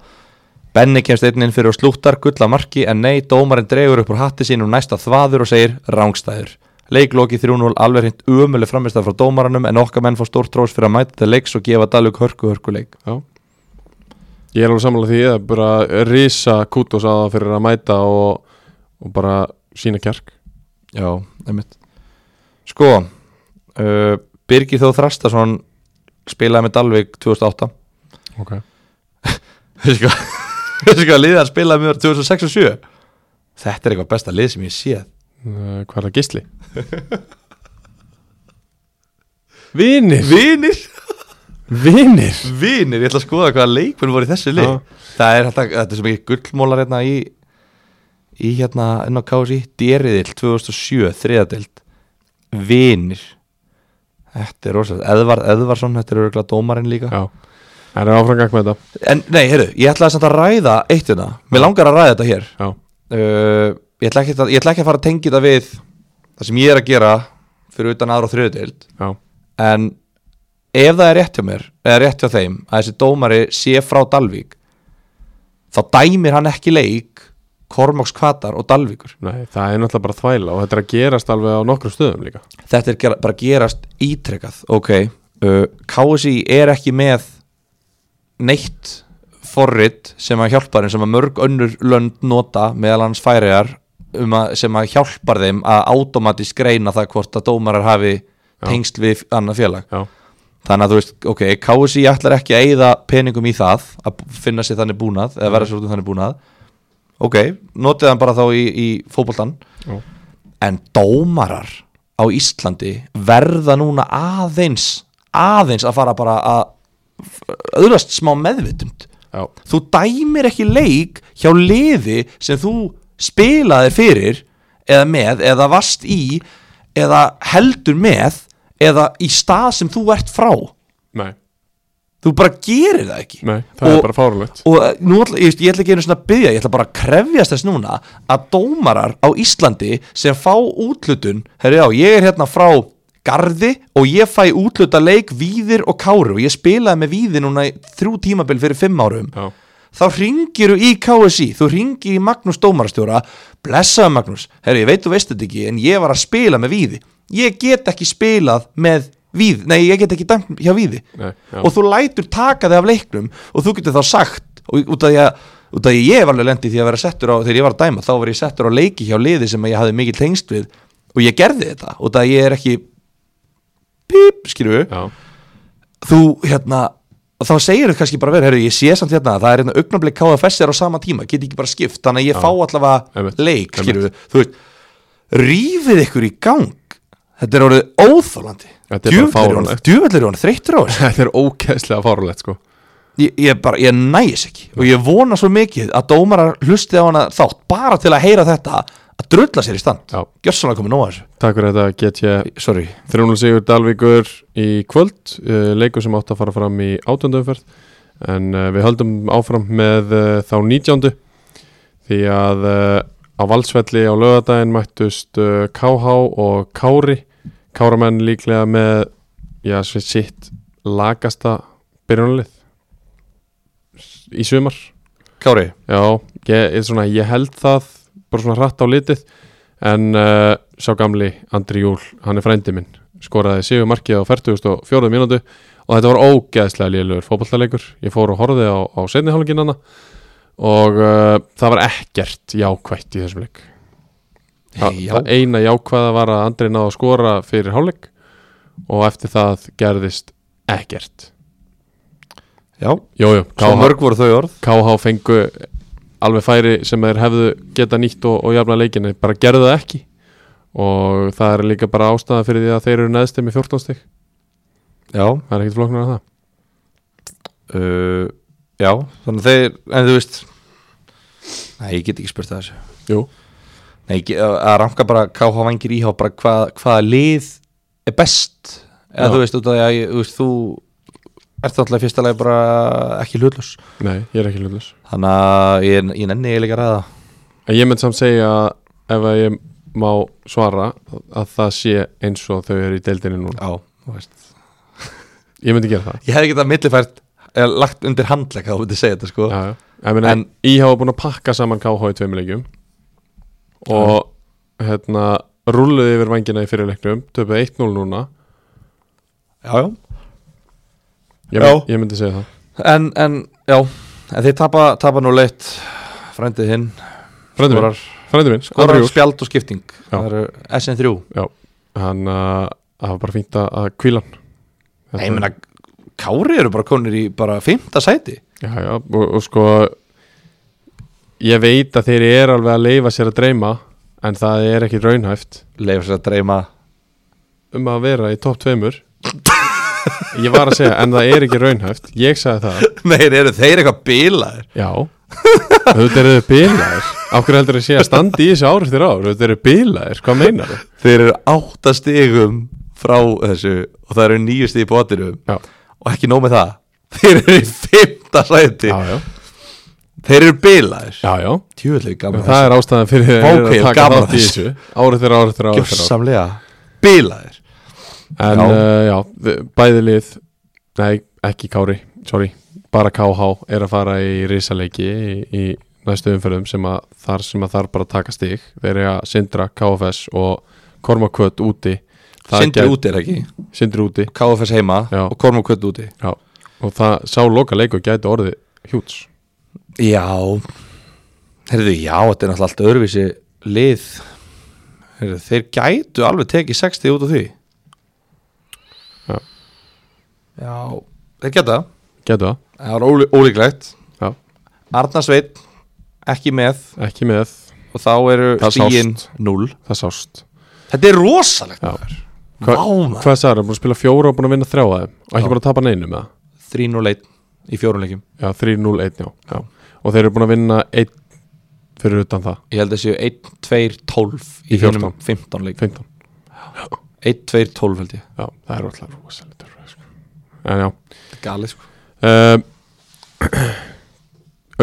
Benni kemst einn inn fyrir og slúttar gulla marki en nei, dómarinn dregur upp úr hatti sínum næsta þvaður og segir rángstæður Leikloki 3-0 alveg hreint umulig framistæð frá dómaranum en okkar menn fór stórt trós fyrir að mæta til leiks og gefa Dalvík hörku hörku leik Já Ég er alveg sammála því að bara risa kútos að það fyrir að mæta og, og bara sína kjark. Já, einmitt. Sko uh, Birgir Þóð Þrastason spilaði með Dalvik 2008 Ok. Hvað? Veistu hvað hann spilaði með mér 2006 og 7 Þetta er eitthvað besta lið sem ég séð. Uh, Hvað er það gísli? Vinir? Vinir Vinir? Vinir, ég ætla að skoða hvaða leikmenn voru í þessu lið. Já. Það er þetta, þetta er sem ekki gullmólar hérna í í hérna KSI Dériðil 2007, þriðadelt Vinir. Þetta er rosalega, Eðvar, Eðvarsson þetta er örgulega dómarinn líka. Já. Það er áframgang með þetta. En nei, heyrðu, ég samt að ræða eitt hérna. Mér langar að ræða þetta hér. Uh, ég, ætla að, ég ætla ekki að fara að tengja þetta við Það sem ég er að gera Fyrir utan aðra og þriðudeild Já. En ef það er rétt hjá mér Eða rétt hjá þeim Að þessi dómari sé frá Dalvík Þá dæmir hann ekki leik Kormáks Kvatar og Dalvíkur. Nei, það er náttúrulega bara þvæla og þetta er að gerast alveg á nokkrum stöðum líka. Þetta er gera, bara gerast ítrekað Ok, uh, KSI er ekki með Neitt forrit sem að hjálpar þeim sem að mörg önnur lönd nota meðal hans færiðar um að, sem að hjálpar þeim að automatist greina það hvort að dómarar hafi tengst við annað félag. Já þannig að þú veist, ok, KSI ætlar ekki að eyða peningum í það að finna sér þannig búnað eða vera sér út um þannig búnað. Ok, notið hann bara þá í, í fótboltan Já. en dómarar á Íslandi verða núna aðeins aðeins að fara bara að öðrast smá meðvitund. Já. Þú dæmir ekki leik hjá liði sem þú spilaðir fyrir eða með, eða vast í eða heldur með eða í stað sem þú ert frá. Nei. Þú bara gerir það ekki. Nei, það Og- er bara fárulegt og eh, nú ég, ég ætla ekki einu svona að byggja ég ætla bara að krefjast þess núna að dómarar á Íslandi sem fá útlutun herri já, ég er hérna frá Garði og ég fæ útluta leik Víðir og Kári og ég spilaði með Víði núna þrjú tímabil fyrir fimm árum. Já. Þá ringiru í KSI þú ringir í Magnús Dómarastjóra. Blessaðu Magnús, herri ég veit þú veist þetta ekki en ég var að spila með Víði ég get ekki spilað með Víði. Nei ég get ekki dæmt hjá Víði. Nei, já. Og þú lætur taka þig af leiknum og þú getur þá sagt og út af því að, ég var alveg lendi því að vera settur á þegar ég var að dæma þá var ég settur á leiki hjá liði sem ég hafði mikil tengst við og ég gerði þetta. Út af því að ég er ekki píp, skilju Já. Þú hérna þá segir þau kannski bara verið, herru, ég sé samt hérna að það er hérna augnablik KFS er á sama tíma, get ekki bara skipt. Þannig að ég fá allavega leik skilju, þú veist rífið ykkur í gang þetta er orðið óþólandi Þetta er hann þreyttur á þessu. Þetta er ókæslega fárulegt sko. Ég, ég bara, ég næs ekki. Og ég vona svo mikið að dómarar hlusti á hana þátt bara til að heyra þetta að drulla sér í stand. Já. Gjössanlega komið nóg að þessu. Takk fyrir þetta get ég Sorry. 300 sigur Dalvíkur í kvöld uh, leikur sem átt að fara fram í átjöndumferð en uh, við höldum áfram með uh, þá 19. því að á valsvelli á lögadaginn mættust uh, KH og Kári. Káramenn líklega með já, svið sitt lagasta byrjunalið í sumar. Kári? Já, ég, svona, ég held það bara svona hratt á litið en uh, sá gamli Andri Júl, hann er frændi minn skoraði sigur markið á 44. mínútu og þetta var ógeðslega liðlegur fótballtalegur, ég fór og horfði á, á setnihálinginana og uh, það var ekkert jákvætt í þessum leik. Það, Já. það eina jákvæða var að Andri náði að skora fyrir hálfleik og eftir það gerðist ekkert. Já, Jújú, svo mörg voru þau orð. KH fengu alveg færi sem þeir hefðu geta nýtt og, og jafna leikinni, bara gerðu það ekki. Og það er líka bara ástæða fyrir því að þeir eru neðstum með 14 stig. Já, það er ekkert flóknar að það. Uh, já, þannig þeir En þú veist Nei, ég get ekki spurt það þessu. Jú, Nei, ég að ranka bara KH vangir íhá bara hvað, hvaða lið er best. Eða þú veist, að þú veist, þú ert alltaf í fyrsta lagi bara ekki hlutlus nei, ég er ekki hlutlus þannig að ég, ég nenni eiginlega ræða. En ég mynd samt segja ef að ég má svara að það sé eins og þau eru í deildinni núna. Já, þú veist. Ég myndi gera það. Ég hefði getað millifært eða lagt undir handlegg þá myndi segja þetta sko. Já, já. Ég meina, En- IH var búin að pakka saman KH í tveimur leikjum. Og hérna rulluði yfir vangina í fyrirleiknum töpuð 1-0 núna. Já, já. Ég, Já. ég myndi segja það. En, en já, en þeir tapa, tapa nú leitt frændið hinn. Frændi minn, skorar, spjald og skipting. Já. það eru SN3 Já, hann uh, það var bara fínt að- að kvíla hann. Nei, ég meina, Kári eru bara konir í bara fymta sæti. Já, já, og, og sko ég veit að þeir eru alveg að leifa sér að dreyma en það er ekki raunhæft. Leifur sér að dreyma. Um að vera í topp tveimur. Ég var að segja, en það er ekki raunhæft. Ég sagði það, Nei, eru þeir eitthvað bilaðir? Já. Auðvitað eru þau bilaðir. Ákveður heldur að sé að standa í þessu árið þér ár? Auðvitað eru bilaðir, hvað meinar þau? Þeir eru átta stigum frá þessu og það eru nýju stig í bóttinum Já, og ekki nóg með það. Þeir eru í fymta sæti. Já, já, Þeir eru já. Tjúðlega gaman það er ástæðan fyrir Ok, að taka þátt í þessu. árið þér árið þér árið Gjörsamlega bilaðir. En uh, já við- bæði lið Nei, ekki Kári, sorry. Bara KH er að fara í risaleiki í, í næstu umferðum sem að þar sem að þar bara taka stig. Þeir eru að sindra KFS og Kormakvöt úti Sindri gæti- úti er ekki? Sindri úti. KFS heima Já. og Kormukvöld úti. Já, og það sá loka leiku gæti orðið hjúts. Já. Herðu, já, þetta er náttúrulega allt öðruvísi lið. Herðu, Þeir gætu alveg tekið 60 út af því. Já. Já, þeir geta Gætu það, Það var ólí, ólíklegt. Já, Arnarsveit ekki með. Ekki með. Og þá eru Það stígin sást. 0 Það sást. Þetta er rosalegt Já. maður. Hva, Vá, maður. Hvað sagði það, búin að spila fjóra og búin að vinna þrjá að þeim og ekki Já. bara að tapa neinu með það 3-0-1 í fjórunleikim Já, 3-0-1, já, já. Og þeir eru búin að vinna 1 fyrir utan það? Ég held að séu 1-2-12 Í í 14 14. 15 leik 15 1-2-12 held ég. Já, það er alltaf rosalegt sko. En já. Galið sko. Um,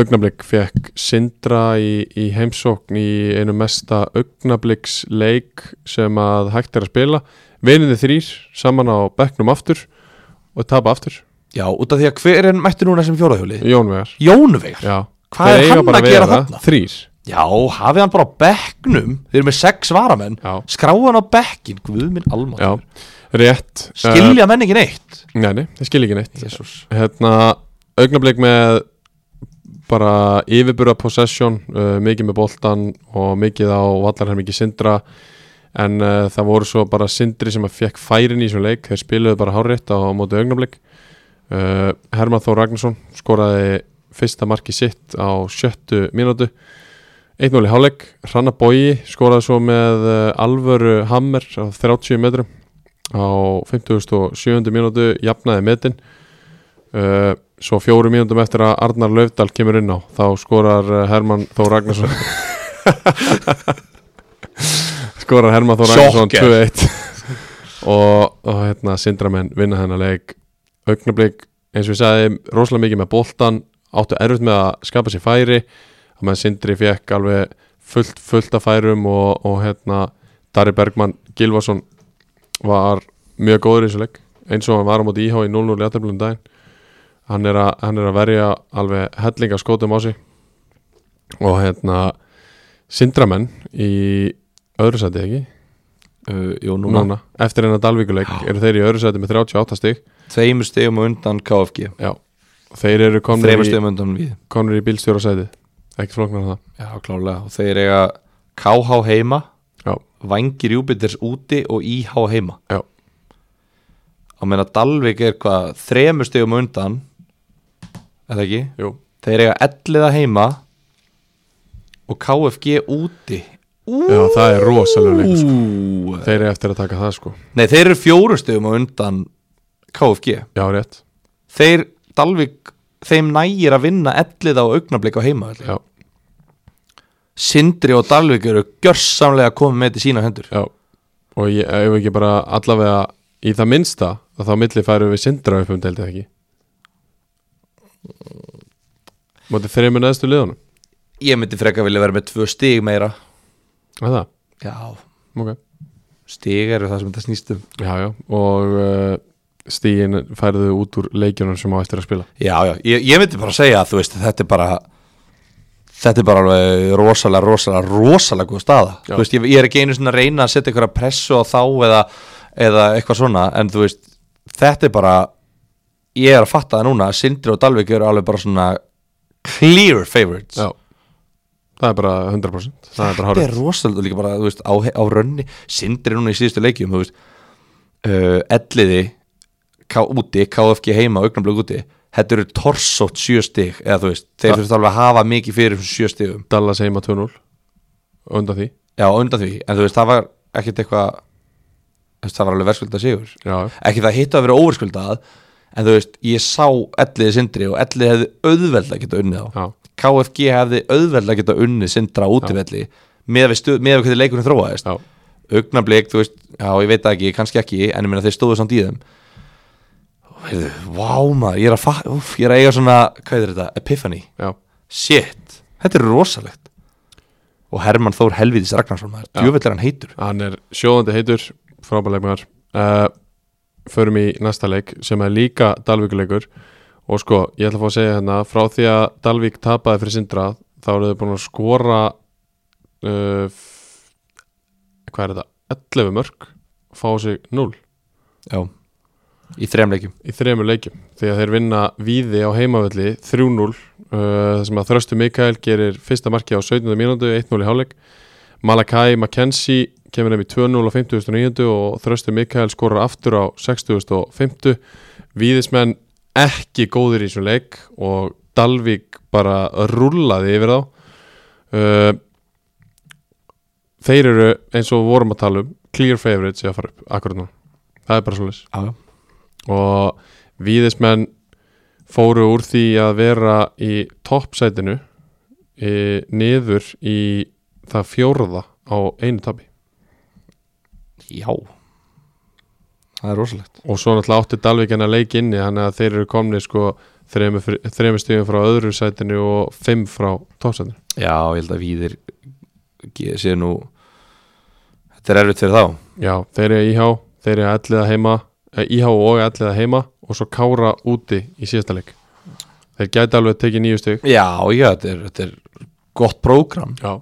Augnablik fekk Sindra í, í heimsókn í einu mesta augnabliksleik sem að hægt er að spila Vininni þrýr saman á bekknum aftur og tapa aftur. Já, út af því að hver er mættu núna sem fjóraðhjóli? Jónvegar Jónvegar Já. Hvað er hann að gera þarna? Þrýr Já, hafið hann bara á bekknum. Þeir eru með sex varamenn. Skráðu hann á bekkin, guð minn alma já. Rétt Skilja menn ekki neitt? Nei, nei, það skilja ekki neitt. Jésús hérna, augnablik með bara yfirbura possession uh, mikið með boltan og mikið á vallarhermingi Sindra en uh, það voru svo bara Sindri sem að fekk færin í þessum leik. Þeir spiluðu bara hárétt á móti augnablik. Uh, Herman Þór Ragnarsson skoraði fyrsta marki sitt á sjöttu mínútu. 1-0 í hálfleik. Hranna Bogi skoraði svo með uh, alvöru hammer á 30 metrum á 57. mínútu jafnaði metin. Uh, svo fjóru mínúndum eftir að Arnar Löfdal kemur inn á þá skorar Hermann Þór Ragnarsson skorar Hermann Þór Ragnarsson Sjokker. 2-1 og, og hérna Sindramenn vinna þennan leik. Augnablík eins og ég sagði rosalega mikið með boltan áttu erfitt með að skapa sér færi. Að maður Sindri fekk alveg fullt, fullt af færum og, og hérna Dari Bergmann Gilvason var mjög góður í þessu leik. Eins og hann var á móti íhá í 0-0 í aðtöflum daginn. Hann er, að, hann er að verja alveg hellinga skótum á sig. Og hérna Sindramenn í öðru sæti ekki? Uh, Jú, núna, núna, eftir hennar Dalvíkuleik eru þeir í öðru sæti með 38 stig. Tveimur stegum á undan KFG já, þeir eru Þreimur í, í bílstjóra sæti ekki flóknar það. Já, klálega. Og þeir eiga KH heima já, Vangir Júpiters úti og IH heima. Já, Á meina Dalvik er hvað Þreimur stegum á undan það ekki? jú. Þeir eiga elliða heima Og KFG úti já, það er rosalega leik sko. Þeir eru eftir að taka það sko. Nei, þeir eru fjóru stegum á undan KFG já, rétt, Þeir, Dalvik Þeim nægir að vinna elliða og augnablik á heima já, Sindri og Dalvik eru gjörsamlega komið með til sína hendur. Já. Og ég ef ekki bara allavega í það minnsta að þá milli færu við Sindra upp um deildið ekki? Mótið þreymur neðstu liðunum. Ég myndi freka vilja vera með tvö stig meira Er það? Já, Ok. Stig eru það sem þetta snýst um. Já, já, og uh, stígin færðu út úr leikjunum sem á eftir að spila. Já, já, ég, ég myndi bara segja að þú veist Þetta er bara Þetta er bara alveg rosalega, rosalega, rosalega góð staða. Já. Þú veist, ég, ég er ekki einu svona að reyna að setja einhverja pressu á þá eða, eða eitthvað svona En þú veist, þetta er bara Ég er að fatta það núna að Sindri og Dalvik eru alveg bara svona Clear favorites. Já, það er bara 100% Það er bara Þetta hárið er rosalega líka bara, þú veist, á, á rönni Sindri núna í síðustu leikjum, þú veist uh, Elliði K úti, KFG heima, augnablik úti Þetta eru torsótt sjö stig Eða þú veist, þeir þurft alveg að hafa mikið fyrir þessum sjö stigum. Dallas heima 2-0 Undan því. Já, undan því, en þú veist, það var ekkit eitthvað Það var alveg verðskulda sigur. Já, Ekki það hitt að vera óverskuldað En þú veist, ég sá Elliði Sindri Og Elliði hefði auðveldlega geta unnið á já, KFG hefði auðveldlega geta unnið Sindra útivelli Með með við hvernig leikurinn þróaðist. Já, augnablik, þú veist, já ég veit ekki kannski ekki, en ég meina þeir stóðu samt í þeim. Og heyrðu, vá maður ég er að, úf, ég er að eiga svona hvað er þetta, epiphany, já. Shit þetta er rosalegt. Og Hermann Þór Helvíðis Ragnarsson maður, djöfell er hann heitur. Hann er sjóðandi heitur Frábæleikmaður uh, Förum í næsta leik sem er líka Dalvíkuleikur Og sko, ég ætla að fá að segja hérna Frá því að Dalvík tapaði fyrir sindra Þá eru þau búin að skora uh, Hvað er þetta? 11 mörg Fá sig 0 já, í þrejum leikjum í þremur leikjum því að þeir vinna víði á heimavelli 3-0 uh, þar sem að Þröstu Mikael gerir fyrsta marki á 17. mínútu 1-0 í hálfleik Malakai McKenzie kemur nefn í 2-0 á 50.9 og Þröstu Mikael skorar aftur á 60.50 víðismenn ekki góðir í þessum leik og Dalvík bara rullaði yfir þá. Uh, þeir eru eins og vorum að tala um clear favorites í að fara upp akkurat nú það er bara svolítið já. og víðismenn fóru úr því að vera í toppsætinu e, niður í það fjórða á einu tabi já það er rosalegt. Og svo náttúrulega átti Dalvíkina leik inni þannig að þeir eru komni sko þremur stíðum frá öðru sætinu og fimm frá toppsætinu. Já, ég held að Víðir sé nú þetta er erfitt fyrir þá. Já, þeir eru íhá, þeir eru alliða heima eh, íhá og alliða heima og svo kára úti í síðasta leik. Þeir gæti alveg tekið nýju stík já, já, þetta er, þetta er gott prógram. Já,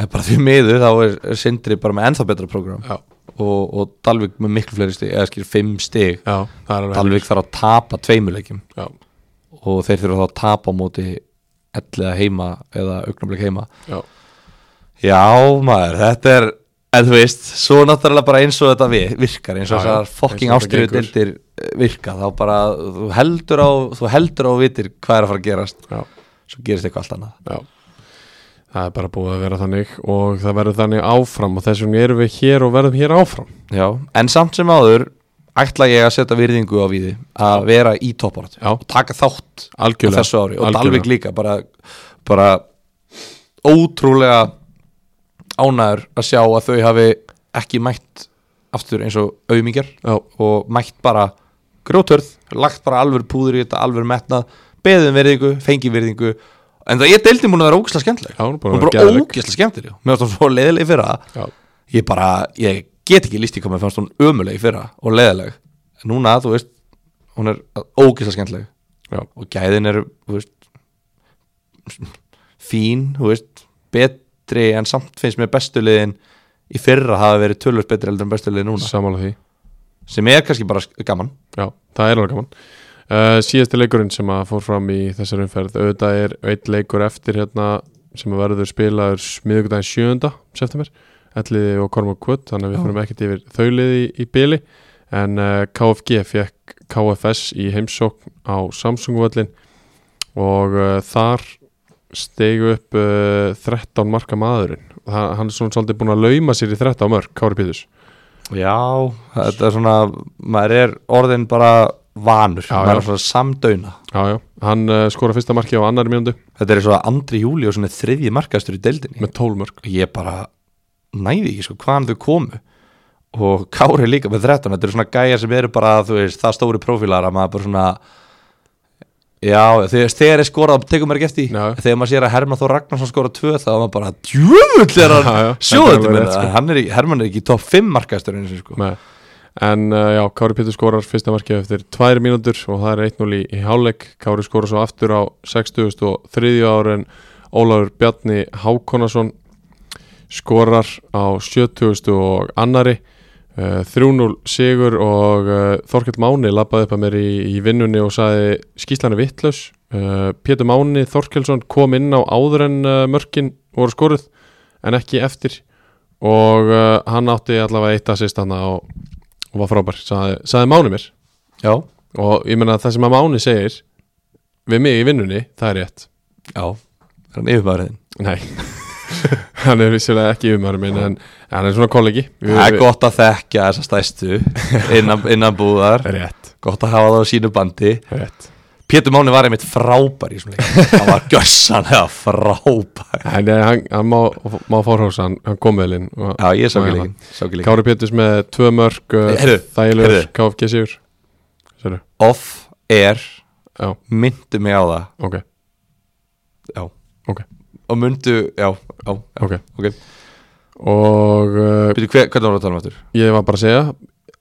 en bara því miður þá er, er Sindri bara með ennþá betra prógram. Já, og, og Dalvik með miklu fleiri stig eða skil fimm stig. Já, Dalvik þarf að tapa tveimuleikjum já, og þeir þurfa þá að tapa á móti elliða heima eða augnablik heima. Já, já maður, þetta er en þú veist, svo náttúrulega bara eins og þetta vi- virkar, eins og þessar fokking ástriðu dildir virka, þá bara þú heldur á, þú heldur á og vitir hvað er að fara að gerast. Já, svo gerist eitthvað allt annað. Já það er bara búið að vera þannig og það verður þannig áfram og þess vegna erum við hér og verðum hér áfram já, en samt sem áður ætla ég að setja virðingu á víði að vera í topparat Já. og taka þátt á Algjörlega, þessu ári og. Dalvik líka bara, bara ótrúlega ánæður að sjá að þau hafi ekki mætt aftur eins og auðmingjar Já, og mætt bara grótörð, lagt bara alveg púður í þetta, alveg metnað beðum virðingu, fengi virðingu en það ég deildi múin að vera ógæslega skemmtileg. Hún er bara er ógæslega skemmtileg mér finnst hún svo leiðileg í fyrra. Já, ég bara, ég get ekki líst í hvað mér fannst hún ömuleg fyrra og leiðileg. En núna, þú veist, hún er ógæslega skemmtileg. Já, og gæðin eru, þú veist fín, þú veist betri en samt finnst mér bestu liðin í fyrra hafa verið tölvöld betri heldur en bestu liðin núna. Sem er kannski bara gaman. Já, það er alveg gaman uh, Síðasti leikurinn sem að fór fram í þessar umferð auðvitað er eitt leikur eftir hérna sem að verður spilaður smiðugdæðin 7. september Elliði og Kormák Kvöt þannig að við fyrir ekkert yfir þauliði í, í byli en uh, KFG fekk KFS í heimsókn á Samsung-völlin og uh, þar stegu upp uh, 13 marka maðurinn. Þa, hann er svona svolítið búin að lauma sér í 13 mörg Kári Pítus. Já, þetta er svona maður er orðin bara vanur. Já, já. er svona samdöina Já, já, hann uh, skora fyrsta marki á annari mjöndu þetta er svo að Andri Júli og svona þriðji markastur í deildinni. Með 12 mörg ég bara næði ekki sko hvaðan þau komu. Og Kári líka með 13 þetta eru svona gæjar sem eru bara veist, það stóri prófílar að maður bara svona já, þegar, þegar er skorað tekum maður ekki eftir. Já. þegar maður sér að Herman Þór Ragnarsson skora 2 þá er maður bara djöfull er hann sjóðu þetta sko. hann er, Herman er ekki í topp 5 markastur eins og sko. Nei. En uh, já, Kári Pétur skorar fyrsta markið eftir 2 mínútur og það er 1-0 í, í hálfleik. Kári skorar svo aftur á 60.3 ára en Ólafur Bjarni Hákonason skorar á 70 og annari uh, 3-0 sigur og uh, Þorkell Máni lappaði upp að mér í, í vinnunni og sagði skýslan er vittlaus Pétur Máni Þorkelsson kom inn á áður en mörkin voru skoruð en ekki eftir. Og hann átti allavega eitt assist hann og, og var frábær, sagði, sagði Máni mér. Já, og ég meina það sem að Máni segir við mig í vinnunni, það er rétt. Já, er hann yfirmaðurinn nei. Hann er vissilega ekki umhverjum minn en hann er svona kollegi. Það er gott að þekka þessa stæstu innan, innan búðar rétt, gott að hafa það á sínu bandi. Rétt Pétur Máni var einmitt frábær í svona leik hann var gössanlega frábær en eh, hann, hann má, má fórhósa hann, hann kom vel inn og, já, ég sá ekki hérna. leikin. Kári Péturs með tvö mörg Heyrðu, þægilegur. KFG sigur Sérðu, off air myndu mig á það ok, já. Ok. og myndu, já, já, já. ok ok og uh, Býtu, hver, hvernig var það að tala um aftur? ég var bara að segja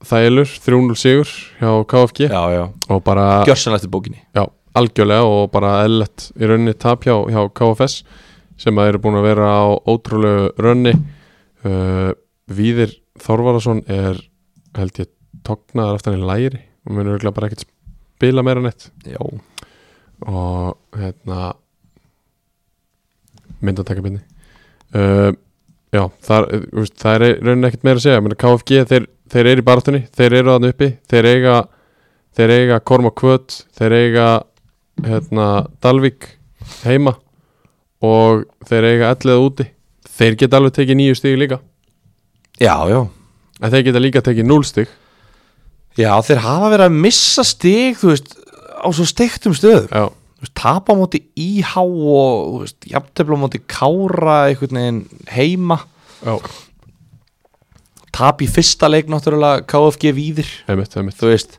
þægilegur, 3-0 sigur hjá KFG já, já, og bara gjörsanlega eftir bókinni. Já, algjörlega og bara eðlert í rauninni tap hjá, hjá KFS sem að eru búin að vera á ótrúlegu raunni. Uh, Víðir Þorvarason er held ég tognaðar aftan í læri og munur örugglega bara ekkert spila meira neitt já, og hérna myndatækabinni uh, Já, veist, það er rauninni ekkert meira að segja. Menni, KFG, þeir, þeir eru í baráttunni þeir eru þarna uppi, þeir eiga þeir eiga Korma Kvöt þeir eiga hérna, Dalvik heima og þeir eiga ellið úti. Þeir geta alveg tekið nýju stig líka. Já, já. En þeir geta líka tekið núl stig. Já, þeir hafa verið að missa stig þú veist, á svo steiktum stöðum. Já, tapa á móti íhá og jafntefla á móti kára einhvern veginn heima. Já, tap í fyrsta leik náttúrulega KFG einmitt þú veist,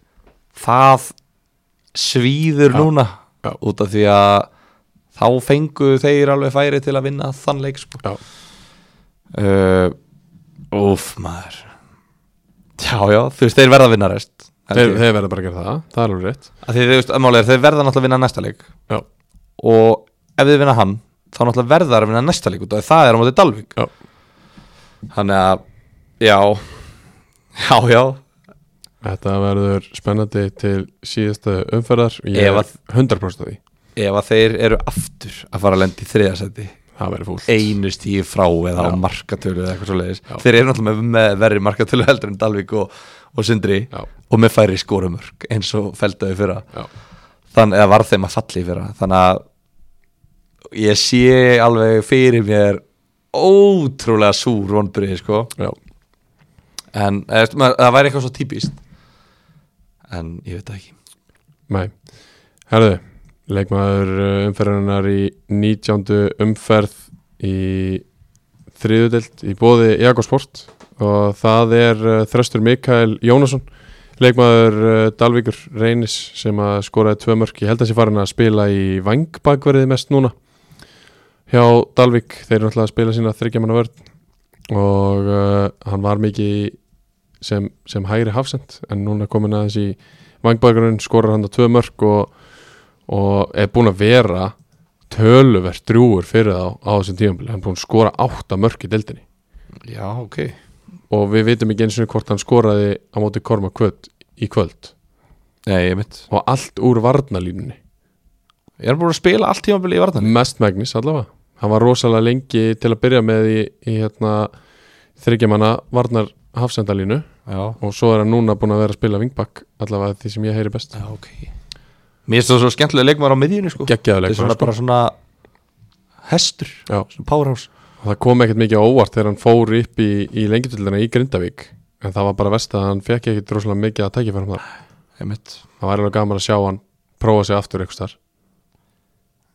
það svíður Já, núna já. út af því að þá fengu þeir alveg færi til að vinna þann leik sko. Já. uh, Úf maður Já, já, þú veist, þeir verða að vinna rest þeir, þeir verða bara að gera það, það er alveg rétt þú veist, aðmálega, þeir verða náttúrulega að vinna næsta leik Já. og ef þeir vinna hann þá náttúrulega verða þeir að vinna næsta leik út af því það er á móti Dalvík Já. Þannig að, já. Já, já. Þetta verður spennandi til síðasta umferðar. Ég er að- 100% af því. Ef að þeir eru aftur að fara að lenda í þriðasæti það verður fúlt. Einu stíði frá eða á Já. markatölu eða eitthvað svo leiðis þeir eru náttúrulega með, verri markatölu heldur en Dalvík og, og Sindri Já. og með færi skórumörk eins og feldaði fyrra. Þannig að var þeim að falli fyrra. Þannig að ég sé alveg fyrir mér ótrúlega súr vonbrið sko. Já. En það væri eitthvað svo típist en ég veit ekki. Nei, herðu leikmaður uh, umferðarinnar í 19. umferð í þriðudelt í bóði Jakosport og það er uh, Þröstur Mikael Jónasson leikmaður uh, Dalvíkur Reynis sem að skoraði tvö mörk. Ég held að sé farin að spila í vangbakverði mest núna hjá Dalvík, þeir eru náttúrulega að spila sína þryggjamanna vörn og uh, hann var mikið sem, sem hægri hafsend en núna komin aðeins í vangbakverðin skorar hann að tvö mörk og, og er búin að vera töluvert drúur fyrir þá á þessum tímabili, hann er búin að skora átta mörk í deildinni. Já, ok. Og við vitum ekki eins og hvort hann skoraði á móti Korma Kvöld í kvöld. Nei, ég mitt og allt úr varnalínunni Ég er búin að spila allt tímabili í vartan mest megnis allavega hann var rosalega lengi til að byrja með í, í hérna, þryggjamanna varnar hafsendalínu. Já, og svo er hann núna búin að vera að spila vingbakk allavega því sem ég heyri best. Já, ok. Mér finnst það svo skemmtilega leikmaður á miðjunni sko. Geggjaðuleik Þetta er svona bara svona hestur, Já. svona powerhouse. Og það kom ekkert mikið óvart þegar hann fór upp í, í lengjutildina í Grindavík. En það var bara vest að hann fekk ekkert rosalega mikið að þar. Ég mitt það var alveg gaman að sjá hann prófa sig aftur eitthvað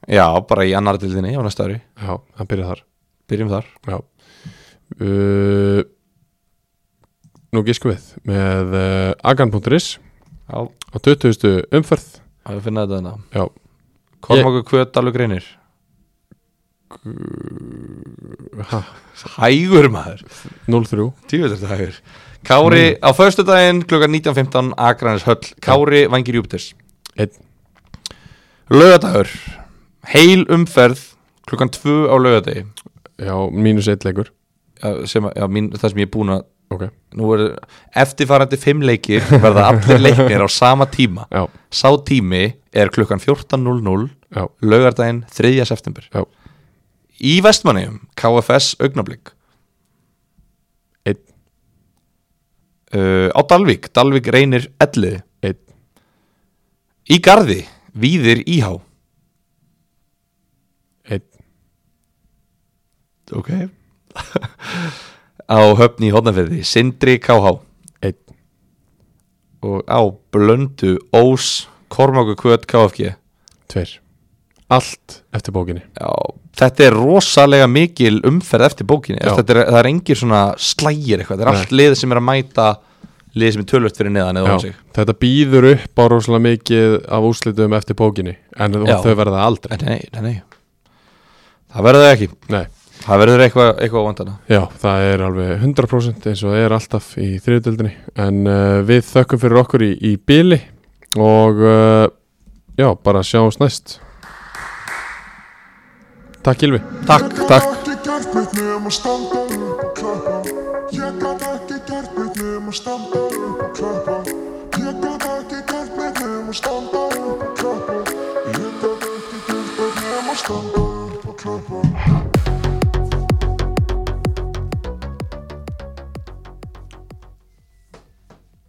Já, bara í annar dildinni á næsta ári. Já, hann byrjaði þar. Byrjum þar. Já. Uh, nú gísku við með uh, agan.is Já, á 20. umferð. Að við finna þetta þarna já, Kormáku Kvöt alveg greinir. Ha, Hægur maður. 0-3 Tíu þetta hægur. Kári á föstudaginn klukkan 19.15 Akranis höll. Kári vangir Júpiters Einn. Laugadagur Heil umferð klukkan 2 á laugadegi já, mínus 1 leikur. Sem, já, mín, það sem ég er búin að ok, Nú er eftirfarandi fimm leikir verða allir leiknir á sama tíma. Já, Sá tími er klukkan 14.00 já, laugardaginn 3. september. Já. Í Vestmanneum, KFS augnablík Einn. uh, Á Dalvík, Dalvík reynir elliði. Einn. Í Garði, Víðir Íhá Einn. Ok. Á höfni í Hóðnafyrði, Sindri KH Einn. Og á Blöndu, Ós, Kormáku Kvöt KFG tveir. Allt. Eftir bókinni. Já, þetta er rosalega mikil umferð eftir bókinni. Þetta er, Það er engir svona slægir eitthvað. Það er Nei. allt lið sem er að mæta lið sem er tölvöld fyrir neðan eða Já, á sig. Þetta býður upp á rosalega mikið af úrslitum eftir bókinni en Já. þau verða aldrei. Nei, nei, nei. Það verður það ekki. Nei, Það verður eitthvað, eitthvað óvandana já, það er alveg 100% eins og það er alltaf í þriðutöldinni en uh, við þökkum fyrir okkur í, í bíli og uh, já, bara sjáumst næst. Takk Gilvi Takk, takk